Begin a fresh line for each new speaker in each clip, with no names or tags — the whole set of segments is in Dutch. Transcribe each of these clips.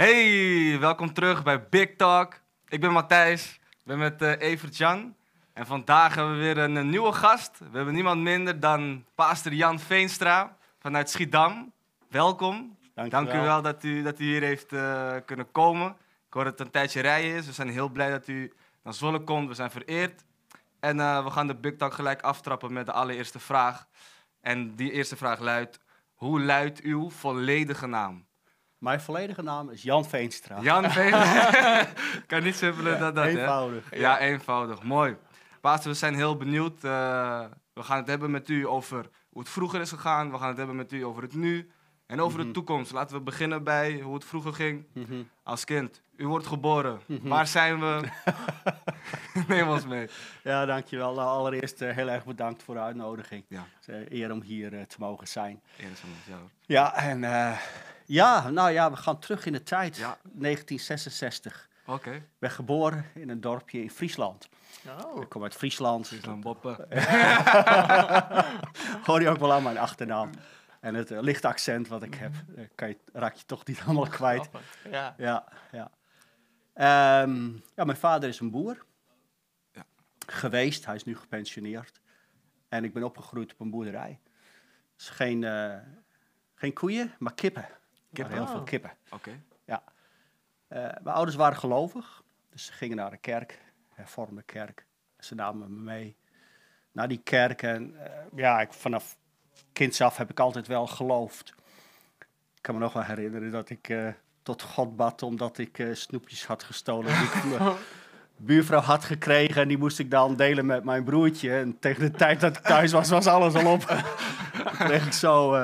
Hey, welkom terug bij Big Talk. Ik ben Matthijs, ik ben met uh, Evert Jan. En vandaag hebben we weer een, een, nieuwe gast. We hebben niemand minder dan pastor Jan Veenstra vanuit Schiedam. Welkom.
Dank,
Dank u wel dat u, dat u hier heeft uh, kunnen komen. Ik hoor dat het een tijdje rijden is. We zijn heel blij dat u naar Zwolle komt. We zijn vereerd. En uh, we gaan de Big Talk gelijk aftrappen met de allereerste vraag. En die eerste vraag luidt: Hoe luidt uw volledige naam?
Mijn volledige naam is Jan Veenstra.
Jan Veenstra. kan niet simpeler dan dat,
eenvoudig.
Hè? Ja, eenvoudig. Mooi. Pastor, we zijn heel benieuwd. Uh, we gaan het hebben met u over hoe het vroeger is gegaan. We gaan het hebben met u over het nu. En over mm -hmm. de toekomst. Laten we beginnen bij hoe het vroeger ging.
Mm -hmm.
Als kind. U wordt geboren.
Mm -hmm.
Waar zijn we? Neem ons mee.
Ja, dankjewel. Nou, allereerst uh, heel erg bedankt voor de uitnodiging.
Ja.
Het is uh, eer om hier te mogen zijn.
Eer is ja.
Ja, en ja, nou ja, we gaan terug in de tijd.
Ja.
1966.
Oké. Okay.
Ik ben geboren in een dorpje in Friesland.
Oh.
Ik kom uit Friesland.
Friesland Boppen.
Hoor je ook wel aan mijn achternaam. En het uh, lichte accent wat ik heb, uh, kan je, raak je toch niet allemaal kwijt.
Ja.
Ja, ja. Um, ja, mijn vader is een boer.
Ja.
Geweest, hij is nu gepensioneerd. En ik ben opgegroeid op een boerderij. Dus geen, uh, geen koeien, maar kippen.
Kippen?
Heel veel kippen.
Oké. Okay.
Ja. mijn ouders waren gelovig, dus ze gingen naar de kerk, hervormde kerk. Ze namen me mee naar die kerk. En ja, ik, vanaf kinds af heb ik altijd wel geloofd. Ik kan me nog wel herinneren dat ik uh, tot God bad omdat ik snoepjes had gestolen. Die ik mijn buurvrouw had gekregen en die moest ik dan delen met mijn broertje. En tegen de tijd dat ik thuis was, was alles al op. kreeg ik zo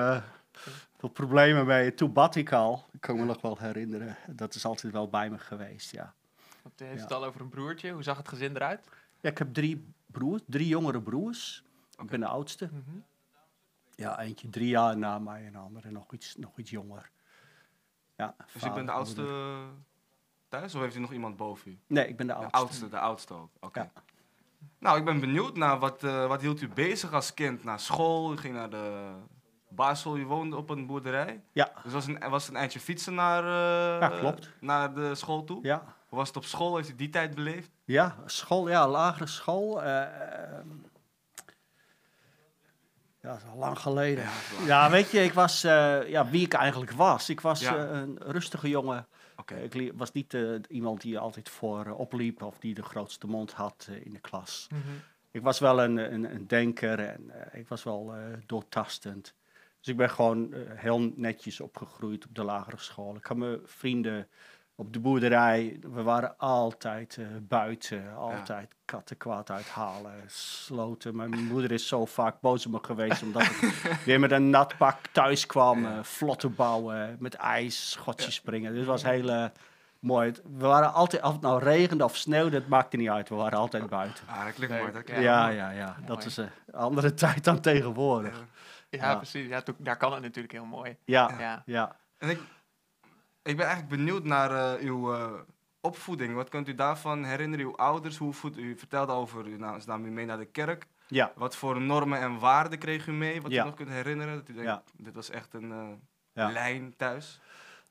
veel problemen. Toen bad ik al. Ik kan me nog wel herinneren. Dat is altijd wel bij me geweest, ja.
Want u heeft ja. het al over een broertje. Hoe zag het gezin eruit?
Ja, ik heb drie broers, drie jongere broers. Okay. Ik ben de oudste.
Mm -hmm.
Ja, eentje drie jaar na mij en de andere nog iets, nog iets jonger. Ja,
dus ik ben de oudste moeder. thuis of heeft u nog iemand boven u?
Nee, ik ben de oudste.
De oudste, de oudste ook. Oké.
Okay.
Ja. Nou, ik ben benieuwd naar wat, uh, wat hield u bezig als kind? Naar school, u ging naar de basisschool, u woonde op een boerderij?
Ja.
Dus was een, was een eindje fietsen naar, uh,
ja, klopt.
naar de school toe?
Ja.
Hoe was het op school? Heeft u die tijd beleefd?
Ja, school, ja, lagere school. Uh, ja, dat is al lang geleden.
Ja,
ja weet je, ik was uh, ja, wie ik eigenlijk was. Ik was
Ja.
uh, een rustige jongen.
Oké.
Ik was niet uh, iemand die altijd voor opliep of die de grootste mond had in de klas.
Mm -hmm.
Ik was wel een, een, een denker en ik was wel doortastend. Dus ik ben gewoon heel netjes opgegroeid op de lagere school. Ik had mijn vrienden op de boerderij, we waren altijd uh, buiten, altijd ja. katten kwaad uithalen, sloten. Mijn moeder is zo vaak boos op me geweest omdat ik weer met een nat pak thuis kwam, ja. uh, vlotten bouwen, met ijs, schotjes ja. springen. Dus het was heel uh, mooi. We waren altijd, of het nou regende of sneeuwde, dat maakte niet uit. We waren altijd buiten.
Ah, dat klinkt mooi. Dat
ja, ja, ja, ja. dat is een andere tijd dan tegenwoordig.
Ja, precies. Ja, daar kan het natuurlijk heel mooi.
Ja, ja.
En ik, ik ben eigenlijk benieuwd naar uh, uw uh, opvoeding. Wat kunt u daarvan herinneren? Uw ouders, hoe voed, u vertelde over, u nam, nam u mee naar de kerk.
Ja.
Wat voor normen en waarden kreeg u mee? Wat
ja.
u nog kunt herinneren? Dat u denkt,
ja.
dit was echt een uh,
ja.
lijn thuis.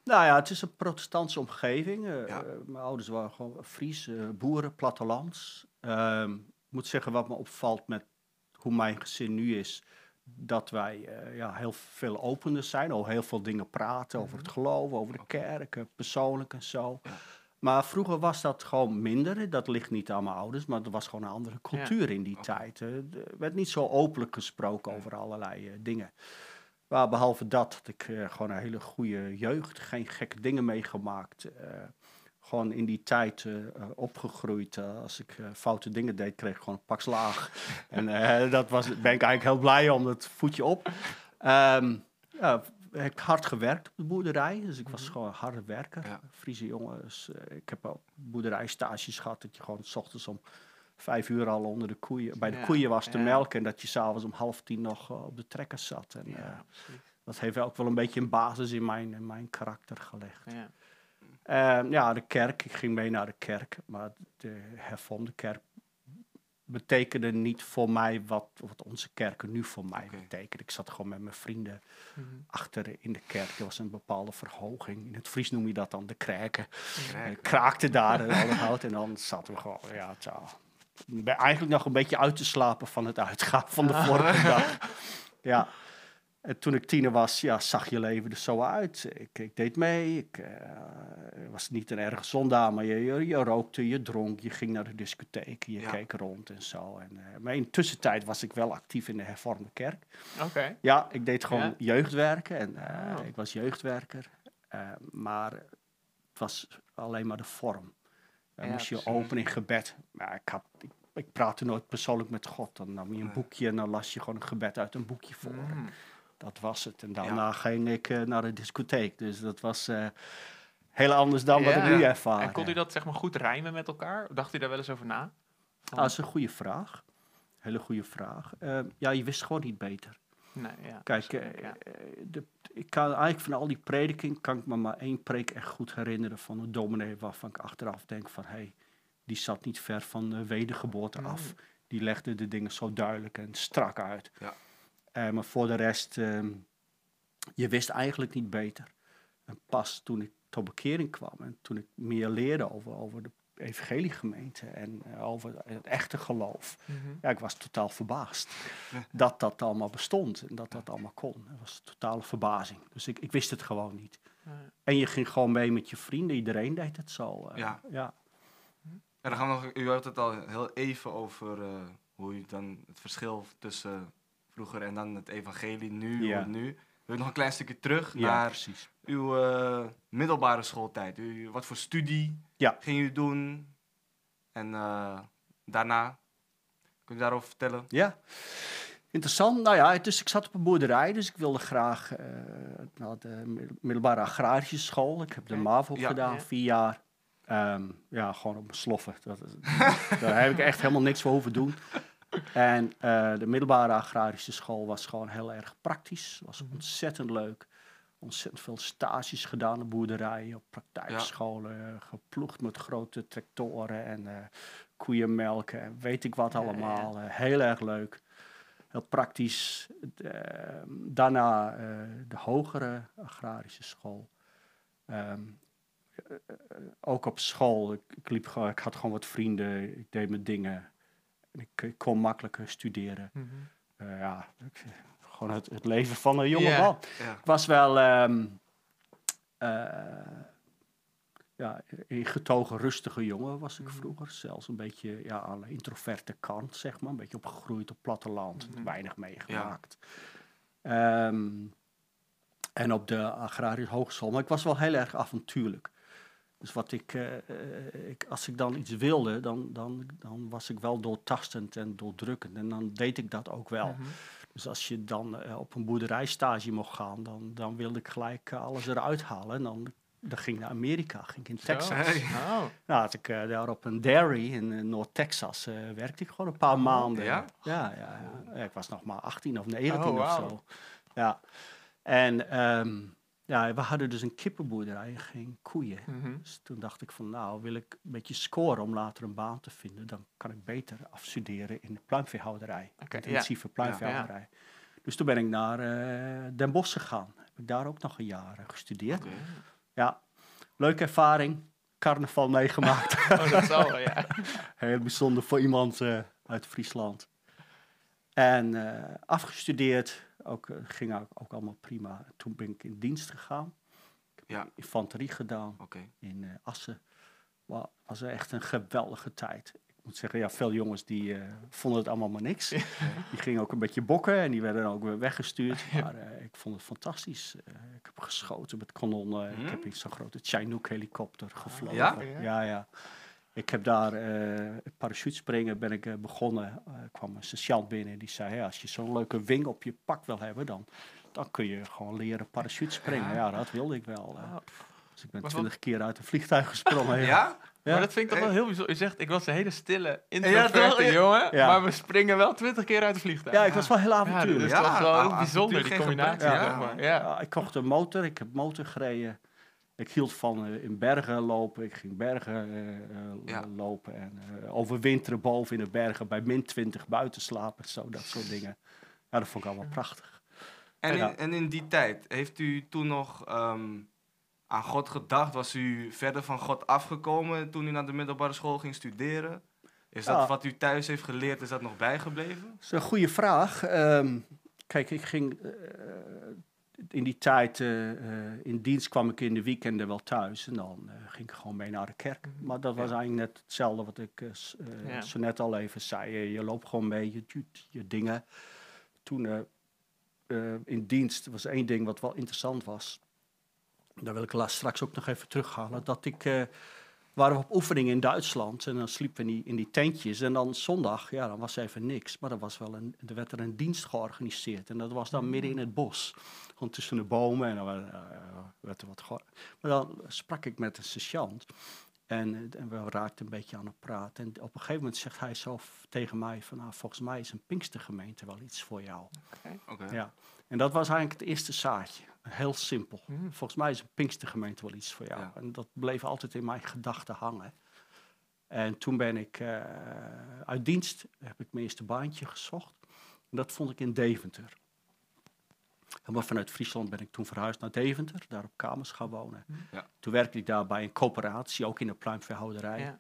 Nou ja, het is een protestantse omgeving.
Ja.
mijn ouders waren gewoon Fries, boeren, plattelands. Ehm, ik moet zeggen, wat me opvalt met hoe mijn gezin nu is dat wij uh, ja, heel veel opener zijn, al heel veel dingen praten over het geloof, over de kerk, persoonlijk en zo. Maar vroeger was dat gewoon minder. Dat ligt niet aan mijn ouders, maar er was gewoon een andere cultuur in die tijd. Er werd niet zo openlijk gesproken over allerlei uh, dingen. Maar behalve dat had ik uh, gewoon een hele goede jeugd, geen gekke dingen meegemaakt gewoon in die tijd uh, opgegroeid. Uh, als ik uh, foute dingen deed, kreeg ik gewoon een pak slaag. en dat was, ben ik eigenlijk heel blij om, dat voetje op. Um, ja, ik heb hard gewerkt op de boerderij, dus ik was mm -hmm. gewoon een harde werker.
Ja.
Friese jongens. ik heb op boerderijstages gehad dat je gewoon s ochtends om vijf uur al onder de koeien, bij de
Ja,
koeien was te
ja.
melken. En dat je s'avonds om half tien nog eh, op de trekker zat. En, eh, dat heeft ook wel een beetje een basis in mijn, in mijn karakter gelegd.
Ja.
Ehm, ja, de kerk. Ik ging mee naar de kerk. Maar de hervormde kerk betekende niet voor mij wat, wat onze kerken nu voor mij betekenen. Ik zat gewoon met mijn vrienden
Mhm.
achter in de kerk. Er was een bepaalde verhoging. In het Fries noem je dat dan de. Krijken. Ik kraakte daar en hout en dan zaten we gewoon, ja, tja. Ik ben eigenlijk nog een beetje uit te slapen van het uitgaan van de vorige dag. Ja. En toen ik tiener was, ja, zag je leven er zo uit. Ik, ik deed mee. Ik eh, was niet een erg zondaar, maar je, je, je rookte, je dronk, je ging naar de discotheek, je
Ja.
keek rond en zo. En, eh, maar in de tussentijd was ik wel actief in de hervormde kerk.
Oké.
Ja, ik deed gewoon
Ja?
jeugdwerken en eh,
Oh.
ik was jeugdwerker. Maar het was alleen maar de vorm. Dan
Ja,
moest je
precies.
open in gebed. Maar ik, had, ik, ik praatte nooit persoonlijk met God. Dan nam je een boekje en dan las je gewoon een gebed uit een boekje voor.
Mhm.
Dat was het. En daarna ging ik eh, naar de discotheek. Dus dat was eh, heel anders dan wat ik nu ervaar.
En kon u dat zeg maar goed rijmen met elkaar? Dacht u daar wel eens over na? Van-
Ah, dat is een goede vraag. Hele goede vraag. Eh, ja, je wist gewoon niet beter.
Nee, ja.
Kijk, eh, eh, de, ik kan eigenlijk van al die prediking kan ik me maar één preek echt goed herinneren van een dominee waarvan ik achteraf denk van hé, hey, die zat niet ver van de wedergeboorte
Mm.
af. Die legde de dingen zo duidelijk en strak uit.
Ja.
Eh, maar voor de rest, ehm, je wist eigenlijk niet beter. En pas toen ik tot bekering kwam en toen ik meer leerde over, over de evangeliegemeente en eh, over het echte geloof,
Mhm.
ja, ik was totaal verbaasd dat dat allemaal bestond en dat dat allemaal kon. Het was totale verbazing. Dus ik, ik wist het gewoon niet. En je ging gewoon mee met je vrienden, iedereen deed het zo. eh,
Ja.
ja.
En dan gaan we nog, u had het al heel even over hoe je dan het verschil tussen vroeger en dan het evangelie nu,
Ja.
nu. Wil je nog een klein stukje terug
Ja,
naar
precies.
uw eh, middelbare schooltijd? U, wat voor studie
Ja.
ging u doen? En eh, daarna, kunt u daarover vertellen?
Ja. Interessant. Nou ja, dus ik zat op een boerderij, dus ik wilde graag eh, naar de middel- middelbare agrarische school. Ik heb de. MAVO
Ja.
gedaan,
Ja.
vier jaar. Ehm, ja, gewoon op mijn sloffen. Dat, daar heb ik echt helemaal niks voor hoeven doen. En eh, de middelbare agrarische school was gewoon heel erg praktisch. Was
Mhm.
ontzettend leuk. Ontzettend veel stages gedaan op boerderijen, op praktijkscholen. Geploegd met grote tractoren en eh koeien melken en weet ik wat
ja.
allemaal. Eh, heel erg leuk. Heel praktisch. Eh, daarna de hogere agrarische school. Ehm, eh, eh, ook op school. Ik, ik, liep ik had gewoon wat vrienden. Ik deed mijn dingen. En ik, ik kon makkelijker studeren.
Mhm.
Eh, ja, ik- gewoon het, het leven van een jonge man. Ik was wel ehm, eh, ja, een getogen rustige jongen was ik
Mhm.
vroeger. Zelfs een beetje ja, aan de introverte kant, zeg maar. Een beetje opgegroeid op platteland.
Mhm.
Weinig meegemaakt. Ehm, en op de agrarische hogeschool. Maar ik was wel heel erg avontuurlijk. Dus wat ik, eh, eh, ik, als ik dan iets wilde, dan, dan, dan was ik wel doortastend en doordrukkend. En dan deed ik dat ook wel.
Mhm.
Dus als je dan eh, op een boerderijstage mocht gaan, dan, dan wilde ik gelijk alles eruit halen. En dan, dan ging ik naar Amerika, ging ik in. Texas.
Hey.
Oh.
Nou, had ik daar op een dairy in Noord-Texas, werkte ik gewoon een paar maanden.
ja?
Ja, ja, ja. Ja, Ik was nog maar 18 of 19
Oh,
of
wauw.
zo. Ja. En ehm, ja, we hadden dus een kippenboerderij en geen koeien.
Mhm.
Dus toen dacht ik van, nou, wil ik een beetje scoren om later een baan te vinden, dan kan ik beter afstuderen in de pluimveehouderij. Intensieve
ja.
pluimveehouderij. Dus toen ben ik naar eh, Den Bosch gegaan. Heb ik daar ook nog een jaar eh, gestudeerd. Ja, leuke ervaring. Carnaval meegemaakt.
Oh, dat zal ja.
Heel bijzonder voor iemand eh, uit Friesland. En afgestudeerd, ook, eh, ging ook, ook allemaal prima. Toen ben ik in dienst gegaan. Ik heb
Ja.
infanterie gedaan in eh, Assen. Wa- was echt een geweldige tijd. Ik moet zeggen, ja, veel jongens die eh, vonden het allemaal maar niks. Die gingen ook een beetje bokken en die werden ook weer weggestuurd. Maar ik vond het fantastisch. Ik heb geschoten met kanonnen. Ik
Mhm.
heb in zo'n grote Chinook helikopter gevlogen.
Ja?
Ja, ja. Ik heb daar eh parachutespringen ben ik eh, begonnen. Eh, Er kwam een sergeant binnen die zei, ja, als je zo'n leuke wing op je pak wil hebben, dan, dan kun je gewoon leren parachutespringen. Ja, dat wilde ik wel. eh.
Oh.
Dus ik ben
Maar
twintig keer uit een vliegtuig gesprongen. ja.
Ja?
Ja.
Maar dat vind ik toch wel
Eh.
heel bijzonder. Je zegt, ik was een hele stille,
Ja,
introverte?
Ja.
jongen,
Ja.
maar we springen wel twintig keer uit de vliegtuig.
Ja, ik was wel heel
Ja, dat
avontuurlijk.
is
Ja,
toch wel
a-
heel bijzonder, die combinatie.
ja.
Ja.
Ja.
ik kocht een motor, ik heb motor gereden. Ik hield van eh, in bergen lopen. Ik ging bergen eh, eh,
Ja.
lopen en eh, overwinteren boven in de bergen bij min 20 buiten slapen. Zo, dat soort dingen. Ja, dat vond ik allemaal prachtig.
En,
Ja.
in, en in die tijd, heeft u toen nog ehm, aan God gedacht? Was u verder van God afgekomen toen u naar de middelbare school ging studeren? Is dat
Ja.
wat u thuis heeft geleerd, is dat nog bijgebleven?
Dat is een goede vraag. Ehm, kijk, ik ging eh, in die tijd eh, eh, in dienst kwam ik in de weekenden wel thuis en dan eh, ging ik gewoon mee naar de kerk. Maar dat was
Ja.
eigenlijk net hetzelfde wat ik
Ja.
zo net al even zei. Je loopt gewoon mee, je doet je dingen. Toen in dienst was één ding wat wel interessant was. Daar wil ik straks ook nog even terughalen. Dat ik waren we op oefening in Duitsland en dan sliepen we in die, in die tentjes. En dan zondag, ja, dan was even niks. Maar er, was wel een, er werd er een dienst georganiseerd. En dat was dan midden in het bos. Gewoon tussen de bomen. En dan werd, eh, werd er wat Maar dan sprak ik met een sergeant. En, en we raakten een beetje aan het praten. En op een gegeven moment zegt hij zo tegen mij van... Nou, volgens mij is een Pinkstergemeente wel iets voor jou.
Oké.
Ja. En dat was eigenlijk het eerste zaadje. Heel simpel.
Mhm.
Volgens mij is een Pinkstergemeente wel iets voor jou.
Ja.
En dat bleef altijd in mijn gedachten hangen. En toen ben ik eh, uit dienst, heb ik mijn eerste baantje gezocht. En dat vond ik in Deventer. Helemaal vanuit Friesland ben ik toen verhuisd naar Deventer, daar op kamers gaan wonen.
Ja.
Toen werkte ik daar bij een coöperatie, ook in een pluimveehouderij.
Ja.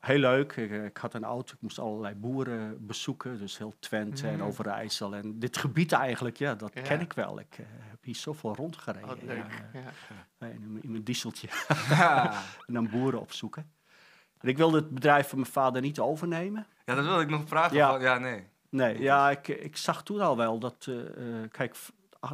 Heel leuk. Ik, ik had een auto, ik moest allerlei boeren bezoeken. Dus heel Twente en
Mm.
Overijssel. En dit gebied eigenlijk, ja, dat
Ja.
ken ik wel. Ik eh, heb hier zoveel rondgereden
Wat
in,
leuk. Ja.
in, mijn- in mijn dieseltje.
Ja.
en dan boeren opzoeken. En ik wilde het bedrijf van mijn vader niet overnemen.
ja, dat wilde ik nog vragen.
Ja.
van- ja nee.
Nee, ja, ik, ik zag toen al wel dat, eh, eh, kijk,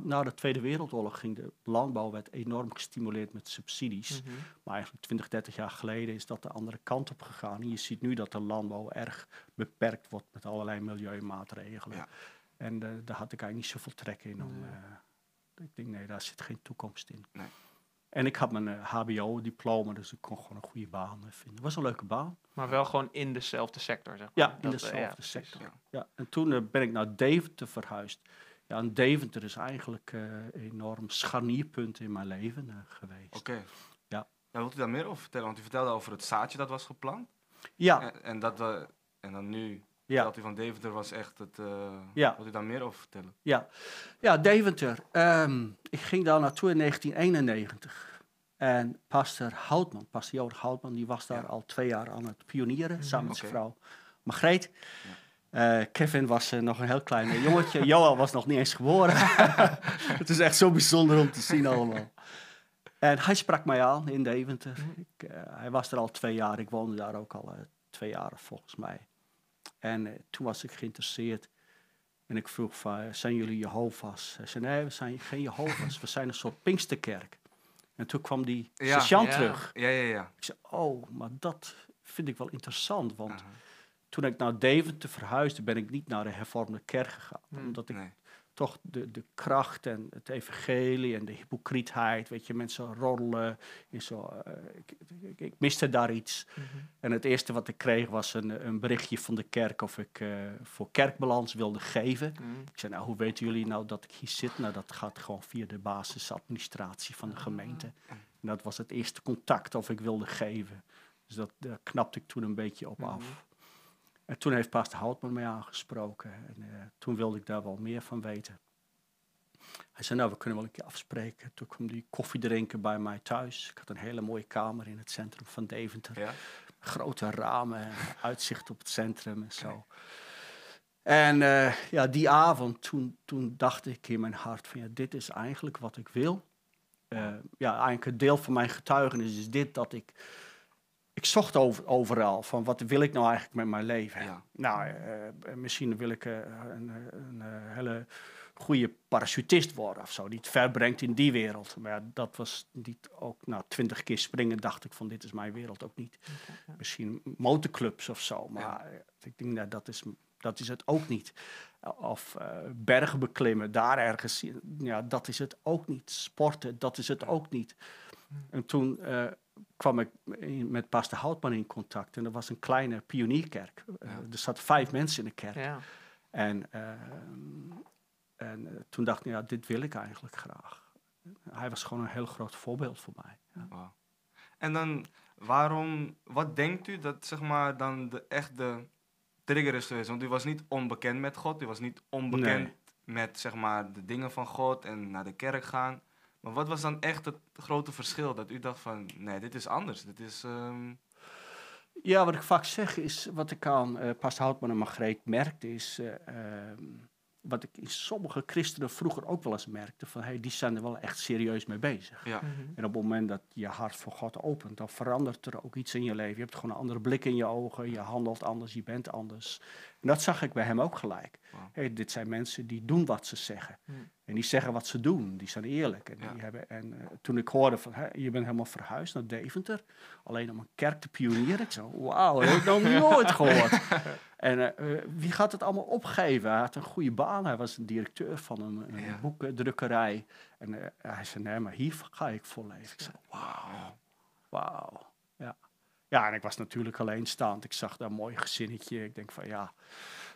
na de Tweede Wereldoorlog ging de landbouw werd enorm gestimuleerd met subsidies.
Mhm.
Maar eigenlijk 20, 30 jaar geleden is dat de andere kant op gegaan. En je ziet nu dat de landbouw erg beperkt wordt met allerlei milieumaatregelen.
Ja.
En eh, daar had ik eigenlijk niet zoveel trek in. Om,
Nee.
eh, ik denk, nee, daar zit geen toekomst in.
Nee.
En ik had mijn eh, HBO-diploma, dus ik kon gewoon een goede baan eh, vinden. Het was een leuke baan.
Maar wel gewoon in dezelfde sector, zeg
Ja,
maar.
in
Dat, eh,
dezelfde sector.
Ja.
Ja, en toen eh, ben ik naar Deventer verhuisd. Ja, en Deventer is eigenlijk eh, een enorm scharnierpunt in mijn leven eh, geweest.
Oké.
Ja.
ja. Wilt u daar meer over vertellen? Want u vertelde over het zaadje dat was geplant.
Ja,
En, en, dat we, en dan nu,
ja.
dat u van Deventer was echt het... eh
Ja.
Wilt u daar meer over vertellen?
Ja, ja Deventer. Ehm, ik ging daar naartoe in 1991. En pastor Houtman, pastor Jood Houtman, die was daar
Ja.
al twee jaar aan het pionieren, samen met zijn vrouw Margreet. Eh, Kevin was eh, nog een heel klein eh, jongetje. Joel was nog niet eens geboren. het is echt zo bijzonder om te zien allemaal. En hij sprak mij aan in Deventer. Ik, eh, hij was er al twee jaar. Ik woonde daar ook al twee jaar volgens mij. En toen was ik geïnteresseerd. En ik vroeg van, zijn jullie Jehovah's? Hij zei, nee, we zijn geen Jehovah's. We zijn een soort Pinksterkerk. En toen kwam die
Ja,
sergeant
ja.
terug.
Ja, ja, ja.
Ik zei, oh, maar dat vind ik wel interessant. Want. Toen ik naar Deventer verhuisde, ben ik niet naar de hervormde kerk gegaan.
Hmm.
Omdat ik
Nee.
toch de, de kracht en het evangelie en de hypocrietheid, weet je, mensen roddelen. In zo, eh, ik, ik, ik miste daar iets.
Mhm.
En het eerste wat ik kreeg was een, een berichtje van de kerk of ik eh, voor kerkbalans wilde geven.
Mhm.
Ik zei, nou, hoe weten jullie nou dat ik hier zit? Nou, dat gaat gewoon via de basisadministratie van de gemeente. En dat was het eerste contact of ik wilde geven. Dus dat, daar knapte ik toen een beetje op af. En toen heeft pastor Houtman mij aangesproken. En eh, toen wilde ik daar wel meer van weten. Hij zei, nou, we kunnen wel een keer afspreken. Toen kwam die koffie drinken bij mij thuis. Ik had een hele mooie kamer in het centrum van Deventer
Ja?
grote ramen, en uitzicht op het centrum en zo. En eh, ja, die avond, toen, toen dacht ik in mijn hart van ja, dit is eigenlijk wat ik wil. Eh, ja, eigenlijk een deel van mijn getuigenis is dit, dat ik... Ik zocht over, overal van wat wil ik nou eigenlijk met mijn leven.
Ja.
Nou, eh, misschien wil ik eh, een, een, eh, hele goede parachutist worden of zo, die het ver brengt in die wereld. Maar ja, dat was niet ook, nou, twintig keer springen dacht ik van dit is mijn wereld ook niet. Misschien motorclubs of zo, maar eh, ik denk nou, dat is, dat is het ook niet. Of eh, bergen beklimmen, daar ergens, ja, dat is het ook niet. Sporten, dat is het ook niet. En toen eh, kwam ik met pastor Houtman in contact en er was een kleine pionierkerk. Eh,
Ja.
er zaten vijf mensen in de kerk.
Ja.
En, eh, en eh, toen dacht ik, ja, dit wil ik eigenlijk graag. hij was gewoon een heel groot voorbeeld voor mij. Ja.
En dan, waarom, wat denkt u dat zeg maar dan de, echt de trigger is geweest? Want u was niet onbekend met God, u was niet onbekend
Nee.
met zeg maar de dingen van God en naar de kerk gaan. Maar wat was dan echt het grote verschil dat u dacht van, nee, dit is anders, dit is... ehm,
Ja, wat ik vaak zeg is, wat ik aan eh Pastor Houtman en Margreet merkte, is eh, ehm, wat ik in sommige christenen vroeger ook wel eens merkte, van hey, die zijn er wel echt serieus mee bezig.
ja,
Mhm.
En op het moment dat je hart voor God opent, dan verandert er ook iets in je leven. Je hebt gewoon een andere blik in je ogen, je handelt anders, je bent anders. En dat zag ik bij hem ook gelijk. Hey, dit zijn mensen die doen wat ze zeggen.
Hmm.
En die zeggen wat ze doen, die zijn eerlijk. En,
Ja.
die hebben, en eh, toen ik hoorde van, hè, je bent helemaal verhuisd naar Deventer, alleen om een kerk te pionieren. Ik zo, wauw, dat heb ik nog nooit gehoord. En eh, eh, wie gaat het allemaal opgeven? Hij had een goede baan, hij was een directeur van een, een
Ja.
boekendrukkerij. En eh, hij zei, nee, maar hier ga ik voor leven. Ik zei, wauw, wauw. Ja. ja, en ik was natuurlijk alleenstaand. Ik zag daar een mooi gezinnetje. Ik denk van, ja,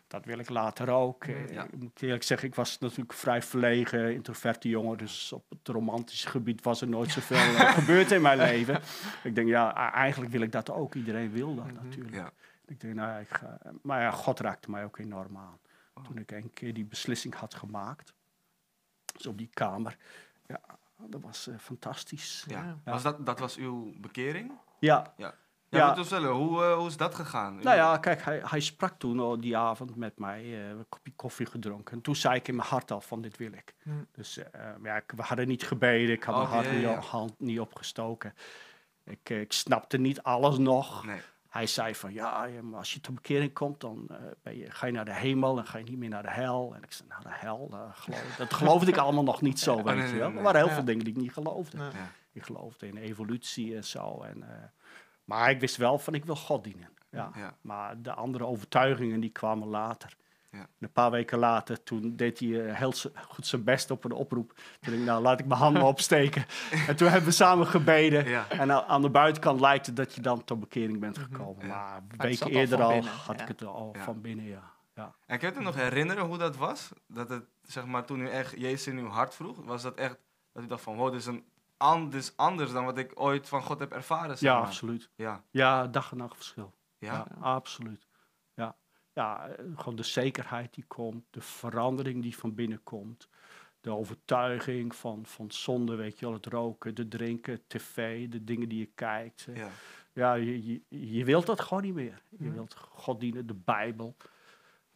dat wil ik later ook.
Ja.
Ik moet eerlijk zeggen, ik was natuurlijk vrij verlegen, introverte jongen. Dus op het romantische gebied was er nooit zoveel gebeurd in mijn leven. Ik denk, ja, eigenlijk wil ik dat ook. Iedereen wil dat
Mhm.
natuurlijk.
ja.
Ik denk, nou, ja, ik ga, maar ja, God raakte mij ook enorm aan.
Oh.
Toen ik een keer die beslissing had gemaakt, dus op die kamer, ja, dat was eh, fantastisch.
Ja.
Ja.
Was dat, dat was uw bekering?
Ja,
Ja,
Ja.
vertellen, hoe, eh, hoe is dat gegaan?
Nou ja, kijk, hij, hij sprak toen al die avond met mij, eh, een kopje koffie gedronken. En toen zei ik in mijn hart al van, dit wil ik.
Hmm.
Dus ja, we hadden niet gebeden, ik had
Oh,
mijn hart
ja, ja.
hand niet opgestoken. Ik, ik snapte niet alles nog.
Nee.
Hij zei van ja, maar als je tot bekering komt, dan eh, ben je, ga je naar de hemel en ga je niet meer naar de hel. En ik zei, naar de hel? Dat, geloof, dat geloofde ik allemaal nog niet zo, weet
nee,
je
nee,
wel.
nee.
Er waren heel
Ja.
veel dingen die ik niet geloofde.
Ja.
Ik geloofde in evolutie en zo. En, eh, maar ik wist wel van ik wil God dienen. Ja.
Ja.
Maar de andere overtuigingen die kwamen later.
Ja.
En Een paar weken later, toen deed hij eh, heel goed zijn best op een oproep. Toen dacht ik, nou laat ik mijn handen opsteken. en toen hebben we samen gebeden.
Ja.
En aan de buitenkant lijkt het dat je dan tot bekering bent gekomen.
Ja.
Maar
zat al
eerder al
binnen,
had ik het al van binnen, ja. ja.
En kun je het nog herinneren hoe dat was? Dat het, zeg maar, toen u echt Jezus in uw hart vroeg, was dat echt, dat u dacht van, wow, dit is, een an, dit is anders dan wat ik ooit van God heb ervaren, zeg
Ja, absoluut.
Ja,
Ja, dag en nacht verschil.
ja,
Ja, absoluut. Ja, ja gewoon de zekerheid die komt, de verandering die van binnen komt, de overtuiging van, van zonde, weet je wel, het roken, de drinken, tv, de dingen die je kijkt.
ja.
Ja, je, je, je wilt dat gewoon niet meer. Je
Mhm.
wilt God dienen, de Bijbel.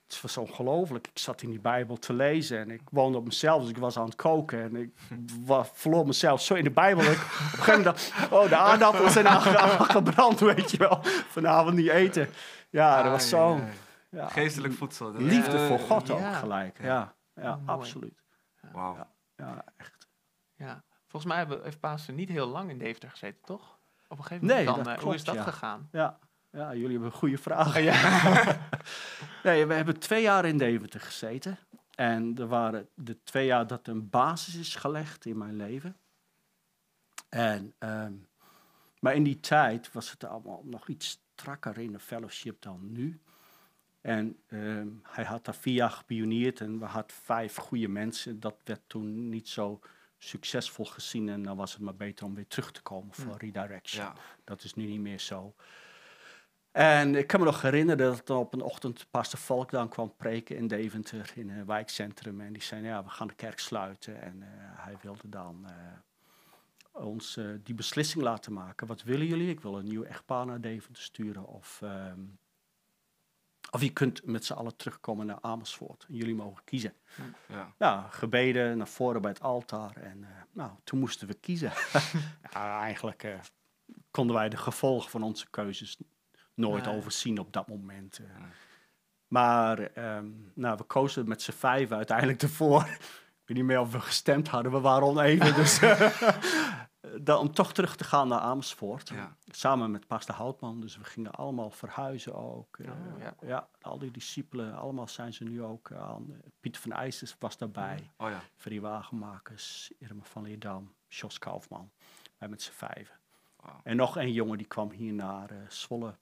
Het was ongelooflijk. Ik zat in die Bijbel te lezen en ik woonde op mezelf, dus ik was aan het koken en ik verloor mezelf zo in de Bijbel. Ik op een gegeven moment dacht, oh, de aardappels zijn aange- gebrand, weet je wel. Vanavond niet eten. Ja, dat was zo.
Ja, Geestelijk voedsel. dat-
Liefde voor God
ja.
ook gelijk.
Ja.
Ja, absoluut.
Wauw.
Ja. Ja, echt.
Ja. Volgens mij hebben, heeft Pasen niet heel lang in Deventer gezeten, toch? Op een gegeven moment
Nee,
dan,
dat
eh, hoe is
klopt,
dat
ja.
gegaan?
Ja. ja, jullie hebben een goede vraag.
ja.
Nee, we hebben twee jaar in Deventer gezeten. En er waren de twee jaar dat een basis is gelegd in mijn leven. En, ehm, maar in die tijd was het allemaal nog iets strakker in de fellowship dan nu. En ehm, hij had daar vier jaar gepioneerd en we hadden vijf goede mensen. Dat werd toen niet zo succesvol gezien en dan was het maar beter om weer terug te komen voor redirection.
Ja.
Dat is nu niet meer zo. En ik kan me nog herinneren dat op een ochtend pastor Valk dan kwam preken in Deventer, in een wijkcentrum. En die zei, nou ja, we gaan de kerk sluiten. En eh, hij wilde dan eh, ons eh, die beslissing laten maken. Wat willen jullie? Ik wil een nieuw echtpaar naar Deventer sturen. Of, ehm, of je kunt met z'n allen terugkomen naar Amersfoort. En jullie mogen kiezen.
Ja.
Ja, gebeden naar voren bij het altaar. En eh, nou, toen moesten we kiezen. ja, eigenlijk eh, konden wij de gevolgen van onze keuzes nooit
Nee.
overzien op dat moment. eh.
Nee.
Maar ehm, nou, we kozen met z'n vijf uiteindelijk ervoor. Ik weet niet meer of we gestemd hadden, we waren oneven. dus dan, om toch terug te gaan naar Amersfoort.
Ja.
Samen met pastor Houtman. Dus we gingen allemaal verhuizen ook. eh,
Oh, ja.
ja. al die discipelen, allemaal zijn ze nu ook aan. Pieter van IJsers was daarbij.
Oh ja.
Ferry Wagenmakers, Irma van Leerdam, Jos Kaufman. Wij met z'n vijven. En nog een jongen die kwam hier naar eh, Zwolle.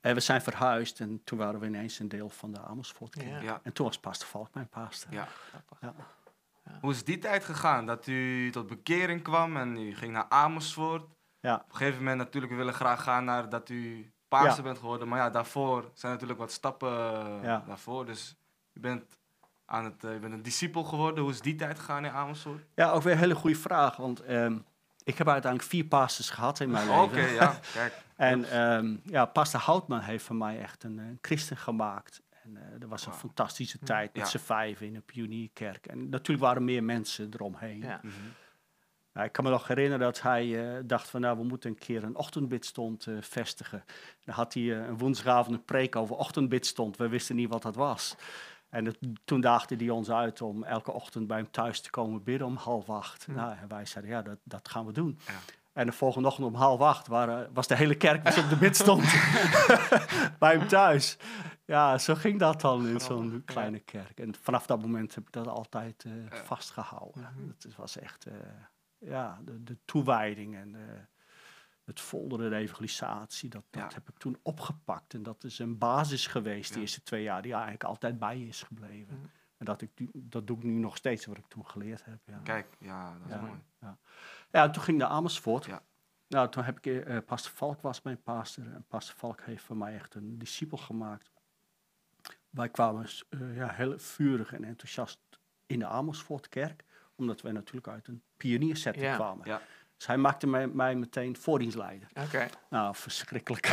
En we zijn verhuisd en toen waren we ineens een deel van de Amersfoort.
Ja.
Ja.
En toen was Pastor Valk mijn pastor.
Ja. Hoe is die tijd gegaan? Dat u tot bekering kwam en u ging naar Amersfoort.
Ja.
Op een gegeven moment natuurlijk, we willen graag gaan naar dat u paarse
Ja.
bent geworden. Maar ja, daarvoor zijn natuurlijk wat stappen
Ja.
daarvoor. Dus u bent, aan het, eh, u bent een discipel geworden. Hoe is die tijd gegaan in Amersfoort?
Ja, ook weer een hele goede vraag. Want ehm, ik heb uiteindelijk vier pastors gehad in mijn leven.
Oké, ja, kijk.
En ehm, ja, pastor Houtman heeft van mij echt een, een christen gemaakt. En eh dat was een fantastische tijd met
Ja.
z'n vijven in een pionierkerk. En natuurlijk waren er meer mensen eromheen.
Ja.
Mhm.
Ja, ik kan me nog herinneren dat hij eh, dacht van nou, we moeten een keer een ochtendbidstond eh vestigen. Dan had hij een woensdagavond een preek over ochtendbidstond. We wisten niet wat dat was. En het- toen daagde hij ons uit om elke ochtend bij hem thuis te komen bidden om half acht.
Hm.
Nou, en wij zeiden ja, dat, dat gaan we doen.
Ja.
En de volgende ochtend om half acht waren, was de hele kerk dus op de bid stond bij hem thuis. Ja, zo ging dat dan in zo'n kleine kerk. En vanaf dat moment heb ik dat altijd
Ja.
vastgehouden.
Mhm.
Het is- was echt eh, ja, de, de toewijding en eh, het folderen, de evangelisatie, dat, dat
Ja.
heb ik toen opgepakt. En dat is een basis geweest de eerste twee jaar, die eigenlijk altijd bij je is gebleven.
Mhm.
En dat, ik, dat doe ik nu nog steeds, wat ik toen geleerd heb. Ja.
Kijk, ja, dat is
Ja.
mooi.
Ja, toen ging ik naar Amersfoort.
Ja.
Nou, toen heb ik, eh, Pastor Valk was mijn pastor. En Pastor Valk heeft van mij echt een discipel gemaakt. Wij kwamen eh, ja, heel vurig en enthousiast in de Amersfoortkerk. Omdat wij natuurlijk uit een pioniersetting
Ja.
kwamen.
Ja.
Dus hij maakte mij, mij meteen voordienstleider.
Oké.
Nou, verschrikkelijk.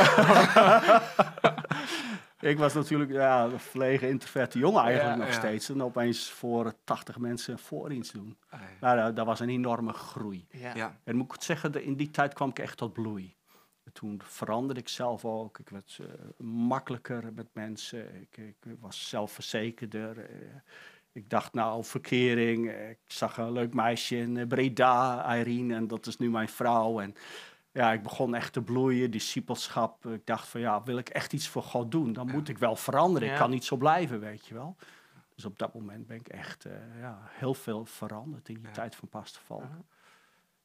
ik was natuurlijk ja, een verlegen, introverte jongen eigenlijk
Ja,
nog
ja.
steeds. En opeens voor 80 mensen een voordienst doen.
Ai.
Nou, dat, dat was een enorme groei.
Ja.
Ja,
En moet ik het zeggen, de- in die tijd kwam ik echt tot bloei. En toen veranderde ik zelf ook. Ik werd eh, makkelijker met mensen. Ik, ik was zelfverzekerder. eh, ik dacht nou, verkering. eh, Ik zag een leuk meisje in Breda, Irene, en dat is nu mijn vrouw. En ja, ik begon echt te bloeien, discipelschap. Ik dacht van ja, wil ik echt iets voor God doen, dan moet ik wel veranderen.
Ja.
Ik kan niet zo blijven, weet je wel. Dus op dat moment ben ik echt eh, ja, heel veel veranderd in die
Ja.
tijd van Pastor Valk.
Aha.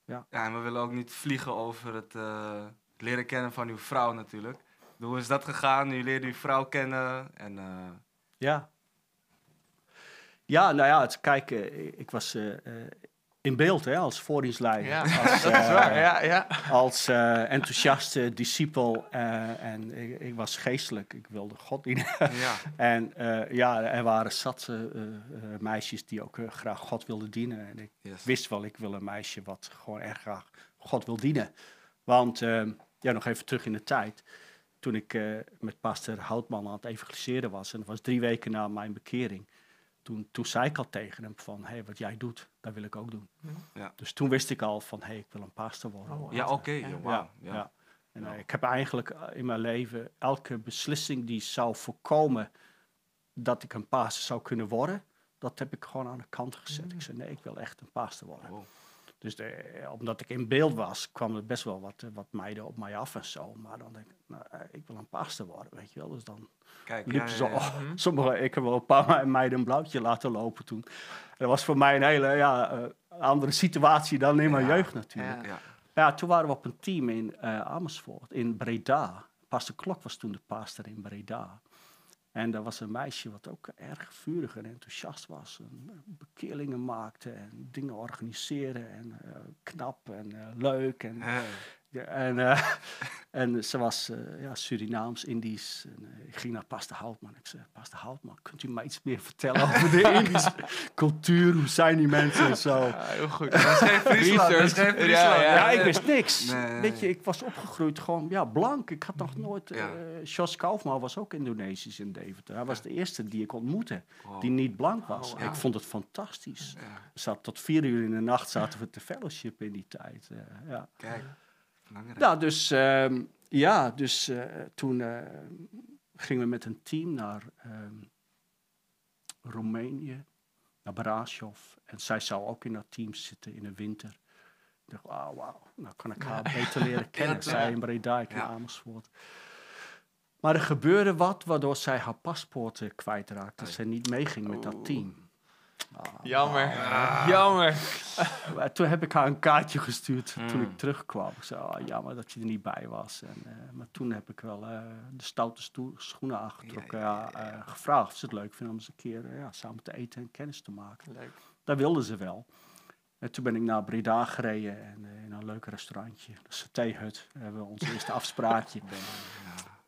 ja, en we willen ook niet vliegen over het, eh, het leren kennen van uw vrouw natuurlijk. Hoe is dat gegaan? U leerde uw vrouw kennen en... eh,
Ja. Ja, nou ja, het, kijk, ik was eh, eh, in beeld hè, als voordienstleider.
Ja,
Als,
dat is
eh,
waar. Ja, ja.
als eh, enthousiaste discipel. eh, en ik, ik was geestelijk, ik wilde God dienen.
ja,
en ja, er waren zat eh, meisjes die ook graag God wilden dienen. En ik
yes.
wist wel, ik wil een meisje wat gewoon erg graag God wil dienen. Want, eh, ja, nog even terug in de tijd. Toen ik met pastor Houtman aan het evangeliseren was, en dat was drie weken na mijn bekering. Toen, toen zei ik al tegen hem van, hé, hey, wat jij doet, dat wil ik ook doen.
Ja.
Dus toen wist ik al van, hé, hey, ik wil een pastor worden.
Oh,
Ja, oké.
Ja.
wauw, ja.
Ja. En eh, ik heb eigenlijk eh, in mijn leven elke beslissing die zou voorkomen dat ik een pastor zou kunnen worden, dat heb ik gewoon aan de kant gezet. Ik zei, nee, ik wil echt een pastor worden.
Wow.
Dus de, omdat ik in beeld was, kwam er best wel wat, eh, wat meiden op mij af en zo. Maar dan denk ik, nou, eh, ik wil een pastor worden, weet je wel. Dus dan
Kijk,
liep
ja,
ze
ja,
Mhm.
sommige, ik heb wel een paar meiden een blauwtje laten lopen toen. Dat was voor mij een hele ja, eh, andere situatie dan in mijn jeugd natuurlijk.
ja.
Toen waren we op een team in Amersfoort, in Breda. Pastor Klok was toen de pastor in Breda. En daar was een meisje wat ook erg vurig en enthousiast was. En eh, bekeerlingen maakte en dingen organiseren. En eh, knap en eh, leuk. En,
Eh,
ja, en, eh, en ze was eh, ja, Surinaams, Indisch. En, eh, ik ging naar Pastor Houtman. Ik zei, Pastor Houtman, kunt u mij iets meer vertellen over de Indische cultuur? Hoe zijn die mensen en zo?
Ja, heel goed.
dat is geen Friesland.
Ja, ja.
Ik wist niks.
Nee,
Weet je, ik was opgegroeid gewoon, ja, blank. Ik had nog nooit... eh
Ja.
Jos Kaufman was ook Indonesisch in Deventer. Hij was de eerste die ik ontmoette,
Wow.
die niet blank was.
Oh.
Ik vond het fantastisch. Zaten tot vier uur in de nacht zaten we te fellowship in die tijd. ja.
kijk. Belangrijk.
Nou, dus, ehm, ja, dus eh, toen eh, gingen we met een team naar ehm, Roemenië, naar Brasov. En zij zou ook in dat team zitten in de winter. Ik dacht, wauw, wauw, nou kan ik haar beter leren kennen.
dat,
zij
ja.
in Breda, ik in
Ja.
Amersfoort. Maar er gebeurde wat waardoor zij haar paspoort kwijtraakte. Dat zij niet meeging met dat
Oeh.
team. Ah,
Jammer.
Ah.
Jammer.
maar toen heb ik haar een kaartje gestuurd toen
Mm.
ik terugkwam. Ik zei, oh, jammer dat je er niet bij was. En, eh, maar toen heb ik wel eh, de stoute schoenen aangetrokken.
Ja,
Ja,
ja, ja, ja.
eh, gevraagd of ze het leuk vinden om eens een keer ja, samen te eten en kennis te maken.
Leuk.
dat wilden ze wel. En toen ben ik naar Breda gereden en in een leuk restaurantje, de Satéhut, hebben we ons eerste afspraakje.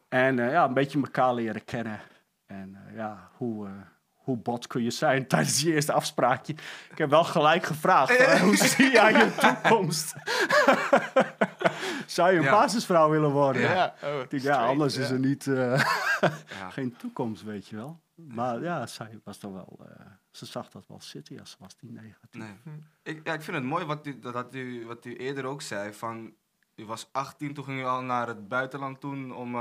En eh, ja, een beetje elkaar leren kennen. En ja, hoe, hoe bot kun je zijn tijdens je eerste afspraakje? Ik heb wel gelijk gevraagd, van, hoe zie jij je toekomst? Zou je een
Ja.
basisvrouw willen worden?
Ja, oh,
denk, ja, anders is er niet, eh, geen toekomst, weet je wel. Maar ja, zij was toch wel, eh, ze zag dat wel zitten, ja, ze was niet negatief.
Nee. Ik, ja, ik vind het mooi wat u, dat, u, wat u eerder ook zei. Van, u was 18, toen ging u al naar het buitenland toen, om,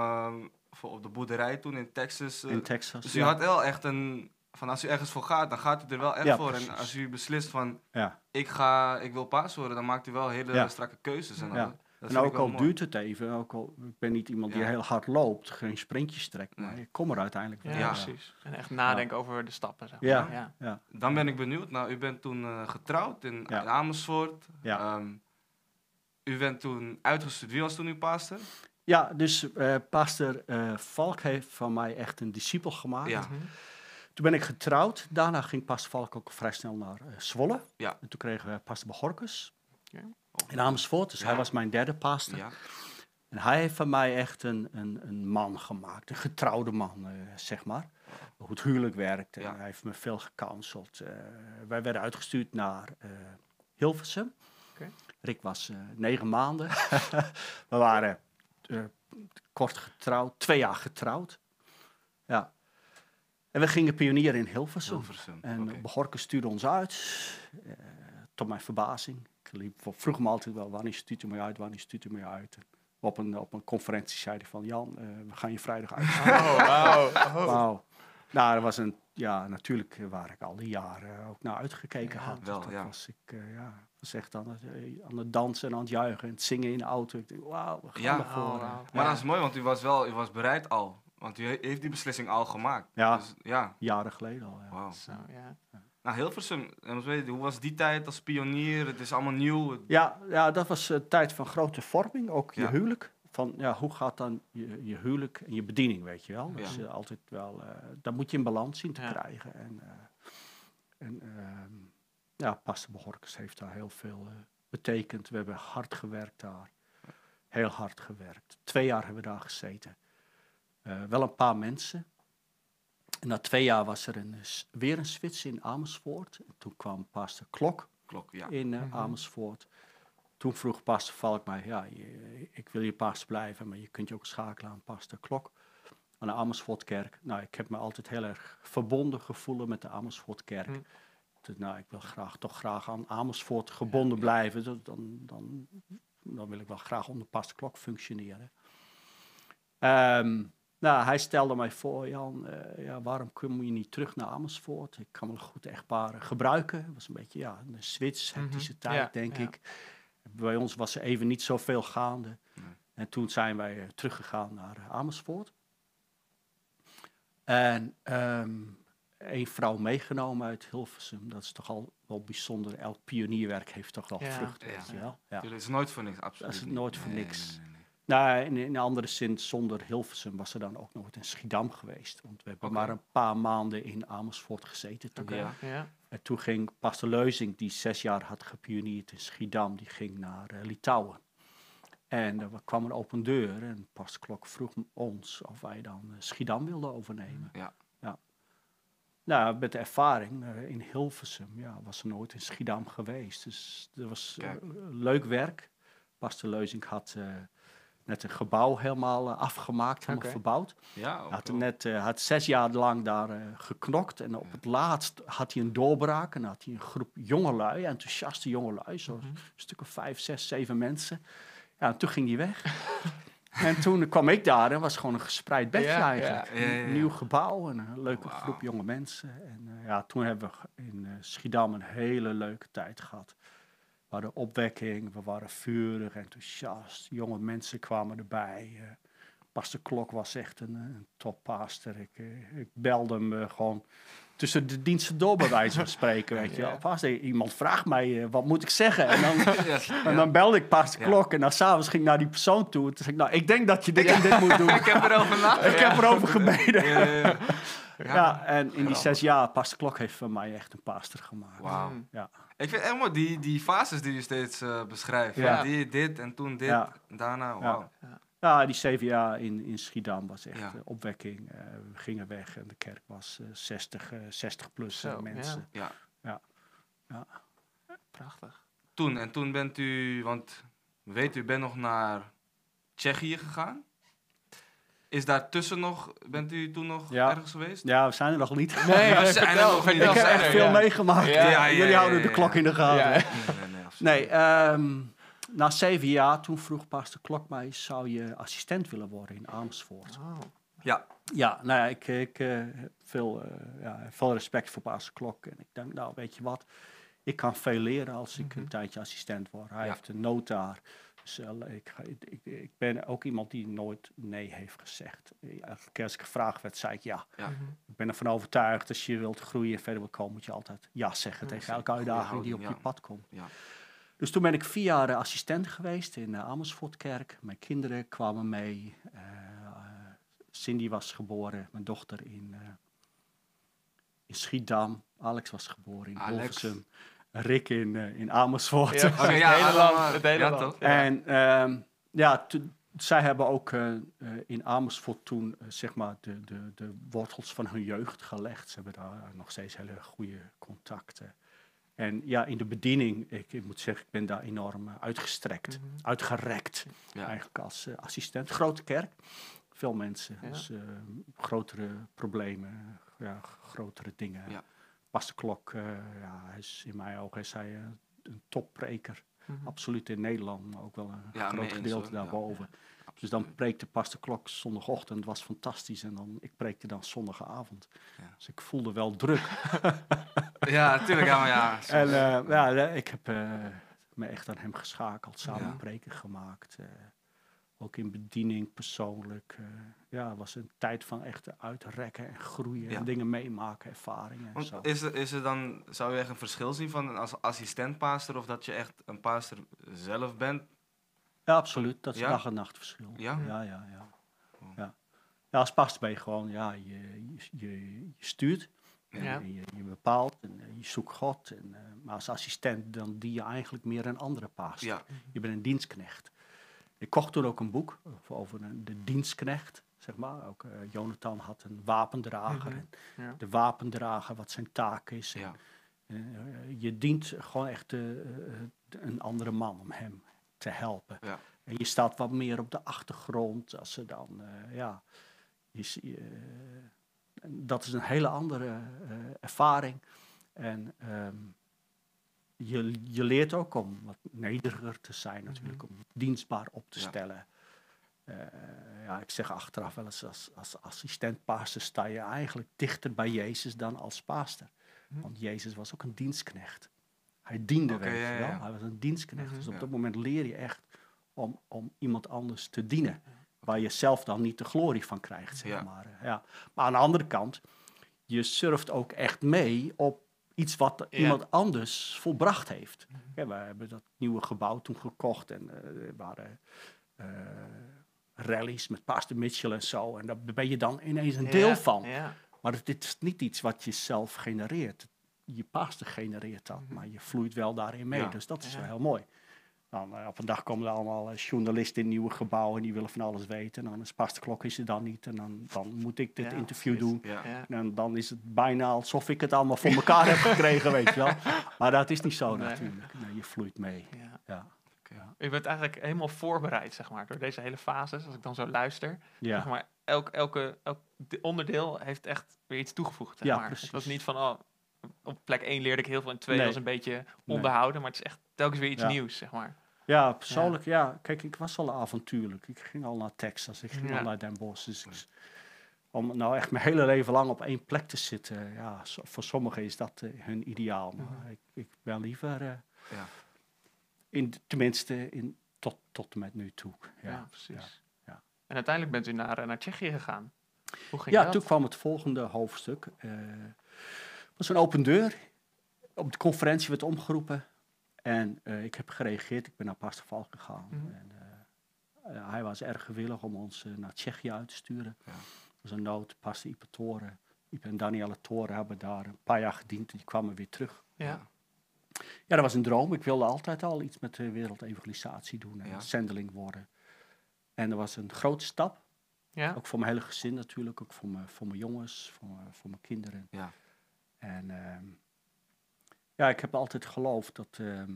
voor op de boerderij toen in Texas. eh.
In Texas.
dus u had wel echt een, van als u ergens voor gaat, dan gaat u er wel echt
Ja,
voor. En als u beslist van,
ja.
ik, ga, ik wil paas worden, dan maakt u wel hele
Ja.
strakke keuzes. En,
Ja.
Dat
En ook al
mooi.
duurt het even, ook al ik ben niet iemand die
Ja.
heel hard loopt, geen sprintjes trekt, maar ik kom er uiteindelijk wel.
Ja,
Ja.
precies. En echt nadenken over de stappen. Zeg maar.
Ja.
ja.
Ja.
Dan ben ik benieuwd. Nou, u bent toen eh, getrouwd in,
Ja.
in Amersfoort.
Ja.
Ehm, u bent toen uitgestuurd. Wie was toen uw pastor?
Ja, dus eh pastor eh, Valk heeft van mij echt een discipel gemaakt.
Ja.
Mhm.
Toen ben ik getrouwd. Daarna ging pastor Valk ook vrij snel naar eh, Zwolle.
Ja.
En toen kregen we pastor Behorkus
Ja.
in Amersfoort. Dus
Ja.
hij was mijn derde pastor.
Ja.
En hij heeft van mij echt een, een, een man gemaakt. Een getrouwde man, eh, zeg maar. Hoe het huwelijk werkt. En
Ja.
hij heeft me veel gecounseld. Eh, wij werden uitgestuurd naar Hilversum. Rick was negen maanden. we waren kort getrouwd. Twee jaar getrouwd. Ja. En we gingen pionieren in Hilversum.
Hilversum.
En. Begorke stuurde ons uit. eh, tot mijn verbazing. Ik liep, vroeg me altijd wel, wanneer stuurt u mij uit, wanneer stuurt u mij uit. Op een, op een conferentie zei hij van, Jan, eh, we gaan je vrijdag uit.
Oh, wauw. Oh.
Wauw. Nou, dat was een, ja, natuurlijk waar ik al die jaren ook naar uitgekeken
Ja,
had.
wel,
dat
ja.
was ik, eh, ja, was echt aan het, aan het dansen en aan het juichen en het zingen in de auto. Ik denk, wauw, we gaan
Ja.
ervoor.
Oh.
Maar dat is mooi, want u was wel u was bereid al. Want u he- heeft die beslissing al gemaakt.
Ja.
Dus, ja.
Jaren geleden al, ja.
Wauw.
Zo, ja.
Nou, Hilversum, hoe was die tijd als pionier? Het is allemaal nieuw.
Ja, ja, dat was een tijd van grote vorming, ook je
Ja.
huwelijk. Van, ja, hoe gaat dan je, je huwelijk en je bediening, weet je wel? Dat
Ja.
is eh, altijd wel, eh dat moet je in balans zien te
Ja.
krijgen. En, eh, en ehm, ja, Pastor Behorkes heeft daar heel veel eh, betekend. We hebben hard gewerkt daar. Heel hard gewerkt. Twee jaar hebben we daar gezeten. Eh, wel een paar mensen. En na twee jaar was er een, s- weer een switch in Amersfoort. En toen kwam Pastor Klok
Klok, ja.
in eh,
Mhm.
Amersfoort. Toen vroeg pastor Valk mij, ja, je- ik wil je pastor blijven, maar je kunt je ook schakelen aan pastor Klok aan de Amersfoortkerk. Nou, ik heb me altijd heel erg verbonden gevoeld met de Amersfoortkerk.
Hm.
Dus, nou, ik wil graag, toch graag aan Amersfoort gebonden blijven. Dus dan, dan, dan wil ik wel graag onder pastor Klok functioneren. Ehm, nou, hij stelde mij voor, Jan, eh, ja, waarom kom je niet terug naar Amersfoort? Ik kan wel goed echtparen gebruiken. Het was een beetje ja, een hectische
Mhm,
tijd,
ja,
denk
ja.
ik. Bij ons was er even niet zoveel gaande.
Nee.
En toen zijn wij eh, teruggegaan naar eh, Amersfoort. En ehm een vrouw meegenomen uit Hilversum. Dat is toch al wel bijzonder. Elk pionierwerk heeft toch wel
Ja.
vrucht,
Ja.
weet je wel. Ja.
Het is nooit voor niks, absoluut.
Dat is nooit voor
Nee,
niks.
nee, nee, nee.
Nou, in, in een andere zin, zonder Hilversum was er dan ook nooit in Schiedam geweest. Want we hebben maar een paar maanden in Amersfoort gezeten toen.
Ja.
ja.
En toen ging Pastor Leuzing, die zes jaar had gepionierd in Schiedam, die ging naar eh, Litouwen. En er kwam een open deur en Pastor Klok vroeg ons of wij dan eh, Schiedam wilden overnemen.
Ja.
ja. Nou, met de ervaring eh, in Hilversum, ja, was er nooit in Schiedam geweest. Dus dat was leuk werk. Pastor Leuzing had net een gebouw helemaal eh, afgemaakt, helemaal verbouwd.
Ja,
had, net, eh, had zes jaar lang daar eh, geknokt. En op het laatst had hij een doorbraak. En had hij een groep jongelui, enthousiaste jongelui. Zo'n
Mhm.
stuk of vijf, zes, zeven mensen. Ja, en toen ging hij weg. en toen kwam ik daar en was gewoon een gespreid bedje
Ja,
eigenlijk. Een nieuw gebouw en een leuke groep jonge mensen. En ja, toen hebben we in Schiedam een hele leuke tijd gehad. We hadden opwekking, we waren vurig, enthousiast. Jonge mensen kwamen erbij. eh, Pastor Klok was echt een, een toppastor. Ik, ik belde hem gewoon tussen de diensten door, bij wijze van spreken. Weet je
Ja.
wel. Pastor, iemand vraagt mij, eh, wat moet ik zeggen? En dan, en dan belde ik Pastor
Ja.
Klok en dan s'avonds ging ik naar die persoon toe. Toen zei ik, nou, ik denk dat je dit en dit moet doen.
Ik heb erover nagedacht.
ik heb erover gebeden.
Ja, ja, ja.
Ja, en in die zes jaar, Pastor Klok heeft van mij echt een pastor gemaakt.
Wauw.
Mm.
Ja.
Ik vind mooi die, die fases die je steeds eh, beschrijft. Die, dit en toen dit, daarna, wauw.
Ja, die jaar in, in Schiedam was echt
Ja.
eh, opwekking. Eh, we gingen weg en de kerk was eh 60, eh, 60 plus
Zo,
eh, mensen.
Ja.
Prachtig.
Toen, en toen bent u, want weet u, u bent nog naar Tsjechië gegaan. Is daartussen nog, bent u toen nog
Ja.
ergens geweest?
Ja, we zijn er nog niet.
Nee,
Ja,
nee,
zijn er nog niet.
ik heb echt veel
ja.
meegemaakt.
Ja,
ja,
Jullie
ja,
houden
ja,
de klok
ja.
in de gaten.
Ja.
Nee, nee, nee,
na zeven jaar, toen vroeg pastor Klok mij, zou je assistent willen worden in Amersfoort?
Oh.
Ja,
Ja, nou ja, ik, ik eh, heb veel, eh, ja, veel respect voor pastor Klok. En ik denk, nou, weet je wat, ik kan veel leren als ik
Mhm.
een tijdje assistent word. Hij
Ja.
heeft een nood daar. Dus eh, ik, ik, ik, ben ook iemand die nooit nee heeft gezegd. Elke keer als ik gevraagd werd, zei ik ja.
Ja.
Mhm.
Ik ben ervan overtuigd, als je wilt groeien en verder wil komen, moet je altijd ja zeggen
Ja,
tegen elke uitdaging die op je pad komt. Dus toen ben ik vier jaar eh, assistent geweest in uh, Amersfoortkerk. Mijn kinderen kwamen mee. Eh, eh, Cindy was geboren, mijn dochter in, eh, in Schiedam. Alex was geboren in
Alex.
Hilversum. Rick in, eh, in Amersfoort.
Ja,
Oké,
het
ja,
hele
allemaal.
land. Het hele
Ja,
land.
En ehm, ja, zij hebben ook eh, eh, in Amersfoort toen eh, zeg maar de, de, de wortels van hun jeugd gelegd. Ze hebben daar nog steeds hele goede contacten. En ja, in de bediening, ik, ik moet zeggen, ik ben daar enorm eh, uitgestrekt,
Mhm.
uitgerekt.
Ja.
Eigenlijk als eh, assistent. Grote kerk, veel mensen,
Ja.
dus eh, grotere problemen, ja, grotere dingen.
Ja.
Pastor Klok, eh, ja, hij is in mijn ogen is hij, een toppreker.
Mhm.
Absoluut in Nederland, maar ook wel een
Ja,
groot
eens,
gedeelte.
Ja,
daarboven. Dus dan preekte Pastor Klok zondagochtend, was fantastisch. En dan, ik preekte dan zondagavond.
Ja.
Dus ik voelde wel druk.
Ja, natuurlijk. Ja, maar ja. soms-
En eh, ja, eh, ik heb eh, me echt aan hem geschakeld, samen
Ja.
preken gemaakt. Ook in bediening persoonlijk. eh, ja, het was een tijd van echt uitrekken en groeien.
Ja.
En dingen meemaken, ervaringen
Want
zo.
is er, is er dan, zou je echt een verschil zien van als assistent-paaster of dat je echt een paaster zelf bent?
Ja, absoluut. Dat is
Ja?
dag en nacht verschil.
Ja?
Ja, ja, ja.
Oh.
ja. ja als pastor ben je gewoon, ja, je, je, je, stuurt.
Ja.
Je, je bepaalt en eh, je zoekt God. En, eh, maar als assistent dan die je eigenlijk meer een andere.
Ja,
Je bent een dienstknecht. Ik kocht toen ook een boek over- de dienstknecht, zeg maar. Ook, eh, Jonathan had een wapendrager.
Mhm. Ja.
De wapendrager, wat zijn taak is.
Ja.
eh, je dient gewoon echt eh, een andere man om hem te helpen.
Ja.
En je staat wat meer op de achtergrond als ze dan, ja, dat is een hele andere ervaring. En ehm, je, je leert ook om wat nederiger te zijn natuurlijk, om dienstbaar op te stellen. Eh, ja, ik zeg achteraf wel eens, als, als assistent-paaster sta je eigenlijk dichter bij Jezus dan als paaster.
Mhm.
Want Jezus was ook een dienstknecht. Hij diende,
Oké,
weet
ja,
je
ja,
wel.
ja.
Hij was een dienstknecht.
Mhm.
Dus op dat moment leer je echt om, om iemand anders te dienen. Waar je zelf dan niet de glorie van krijgt, zeg maar. eh, Ja. Maar aan de andere kant, je surft ook echt mee op iets wat
Ja.
iemand anders volbracht heeft. Ja, we hebben dat nieuwe gebouw toen gekocht en eh, er waren eh, rallies met Pastor Mitchell en zo. En daar ben je dan ineens een deel
Ja,
van. Maar het- dit is niet iets wat je zelf genereert. Je pastor genereert dat, maar je vloeit wel daarin mee. Dus dat is wel heel mooi. Dan, eh, op een dag komen er allemaal eh, journalisten in nieuwe gebouwen en die willen van alles weten. En dan is pastor Klok is er dan niet. En dan, dan moet ik dit
Ja,
interview
precies.
doen.
Ja.
En dan is het bijna alsof ik het allemaal voor elkaar heb gekregen, weet je wel. Maar dat is niet zo
Nee.
natuurlijk. Nee, je vloeit mee.
Ja.
Ja.
U bent eigenlijk helemaal voorbereid, zeg maar, door deze hele fases. Als ik dan zo luister,
Ja.
zeg maar, elk, elke, elk de- onderdeel heeft echt weer iets toegevoegd, zeg
Ja,
maar. Het was niet van, oh, op plek 1 leerde ik heel veel en 2
Nee.
was een beetje onderhouden, maar het is echt telkens weer iets
Ja.
nieuws, zeg maar.
Ja, persoonlijk, ja. Kijk, ik was al avontuurlijk. Ik ging al naar Texas, ik ging
Ja.
al naar Den Bosch. Dus ik- om nou echt mijn hele leven lang op één plek te zitten, ja, voor sommigen is dat eh, hun ideaal. Maar
Mhm.
ik, ik ben liever, eh,
Ja.
in, tenminste, in, tot, tot met nu toe.
Ja, precies.
ja.
En uiteindelijk bent u naar, eh, naar Tsjechië gegaan. Hoe ging
Ja,
dat?
toen kwam het volgende hoofdstuk. Het was een open deur. Op de conferentie werd omgeroepen. En eh, ik heb gereageerd. Ik ben naar Pastor Valk gegaan.
Mhm.
En, eh, eh, hij was erg gewillig om ons naar Tsjechië uit te sturen.
Ja.
Was een nood. Pastor Ipe Toren. Ipe en Danielle Toren hebben daar een paar jaar gediend. Die kwamen weer terug.
Ja.
Ja, dat was een droom. Ik wilde altijd al iets met de wereldevangelisatie doen. En
Ja.
zendeling worden. En dat was een grote stap.
Ja?
Ook voor mijn hele gezin natuurlijk, ook voor mijn, voor mijn jongens, voor mijn, voor mijn kinderen.
Ja.
En ehm, ja, ik heb altijd geloofd dat ehm,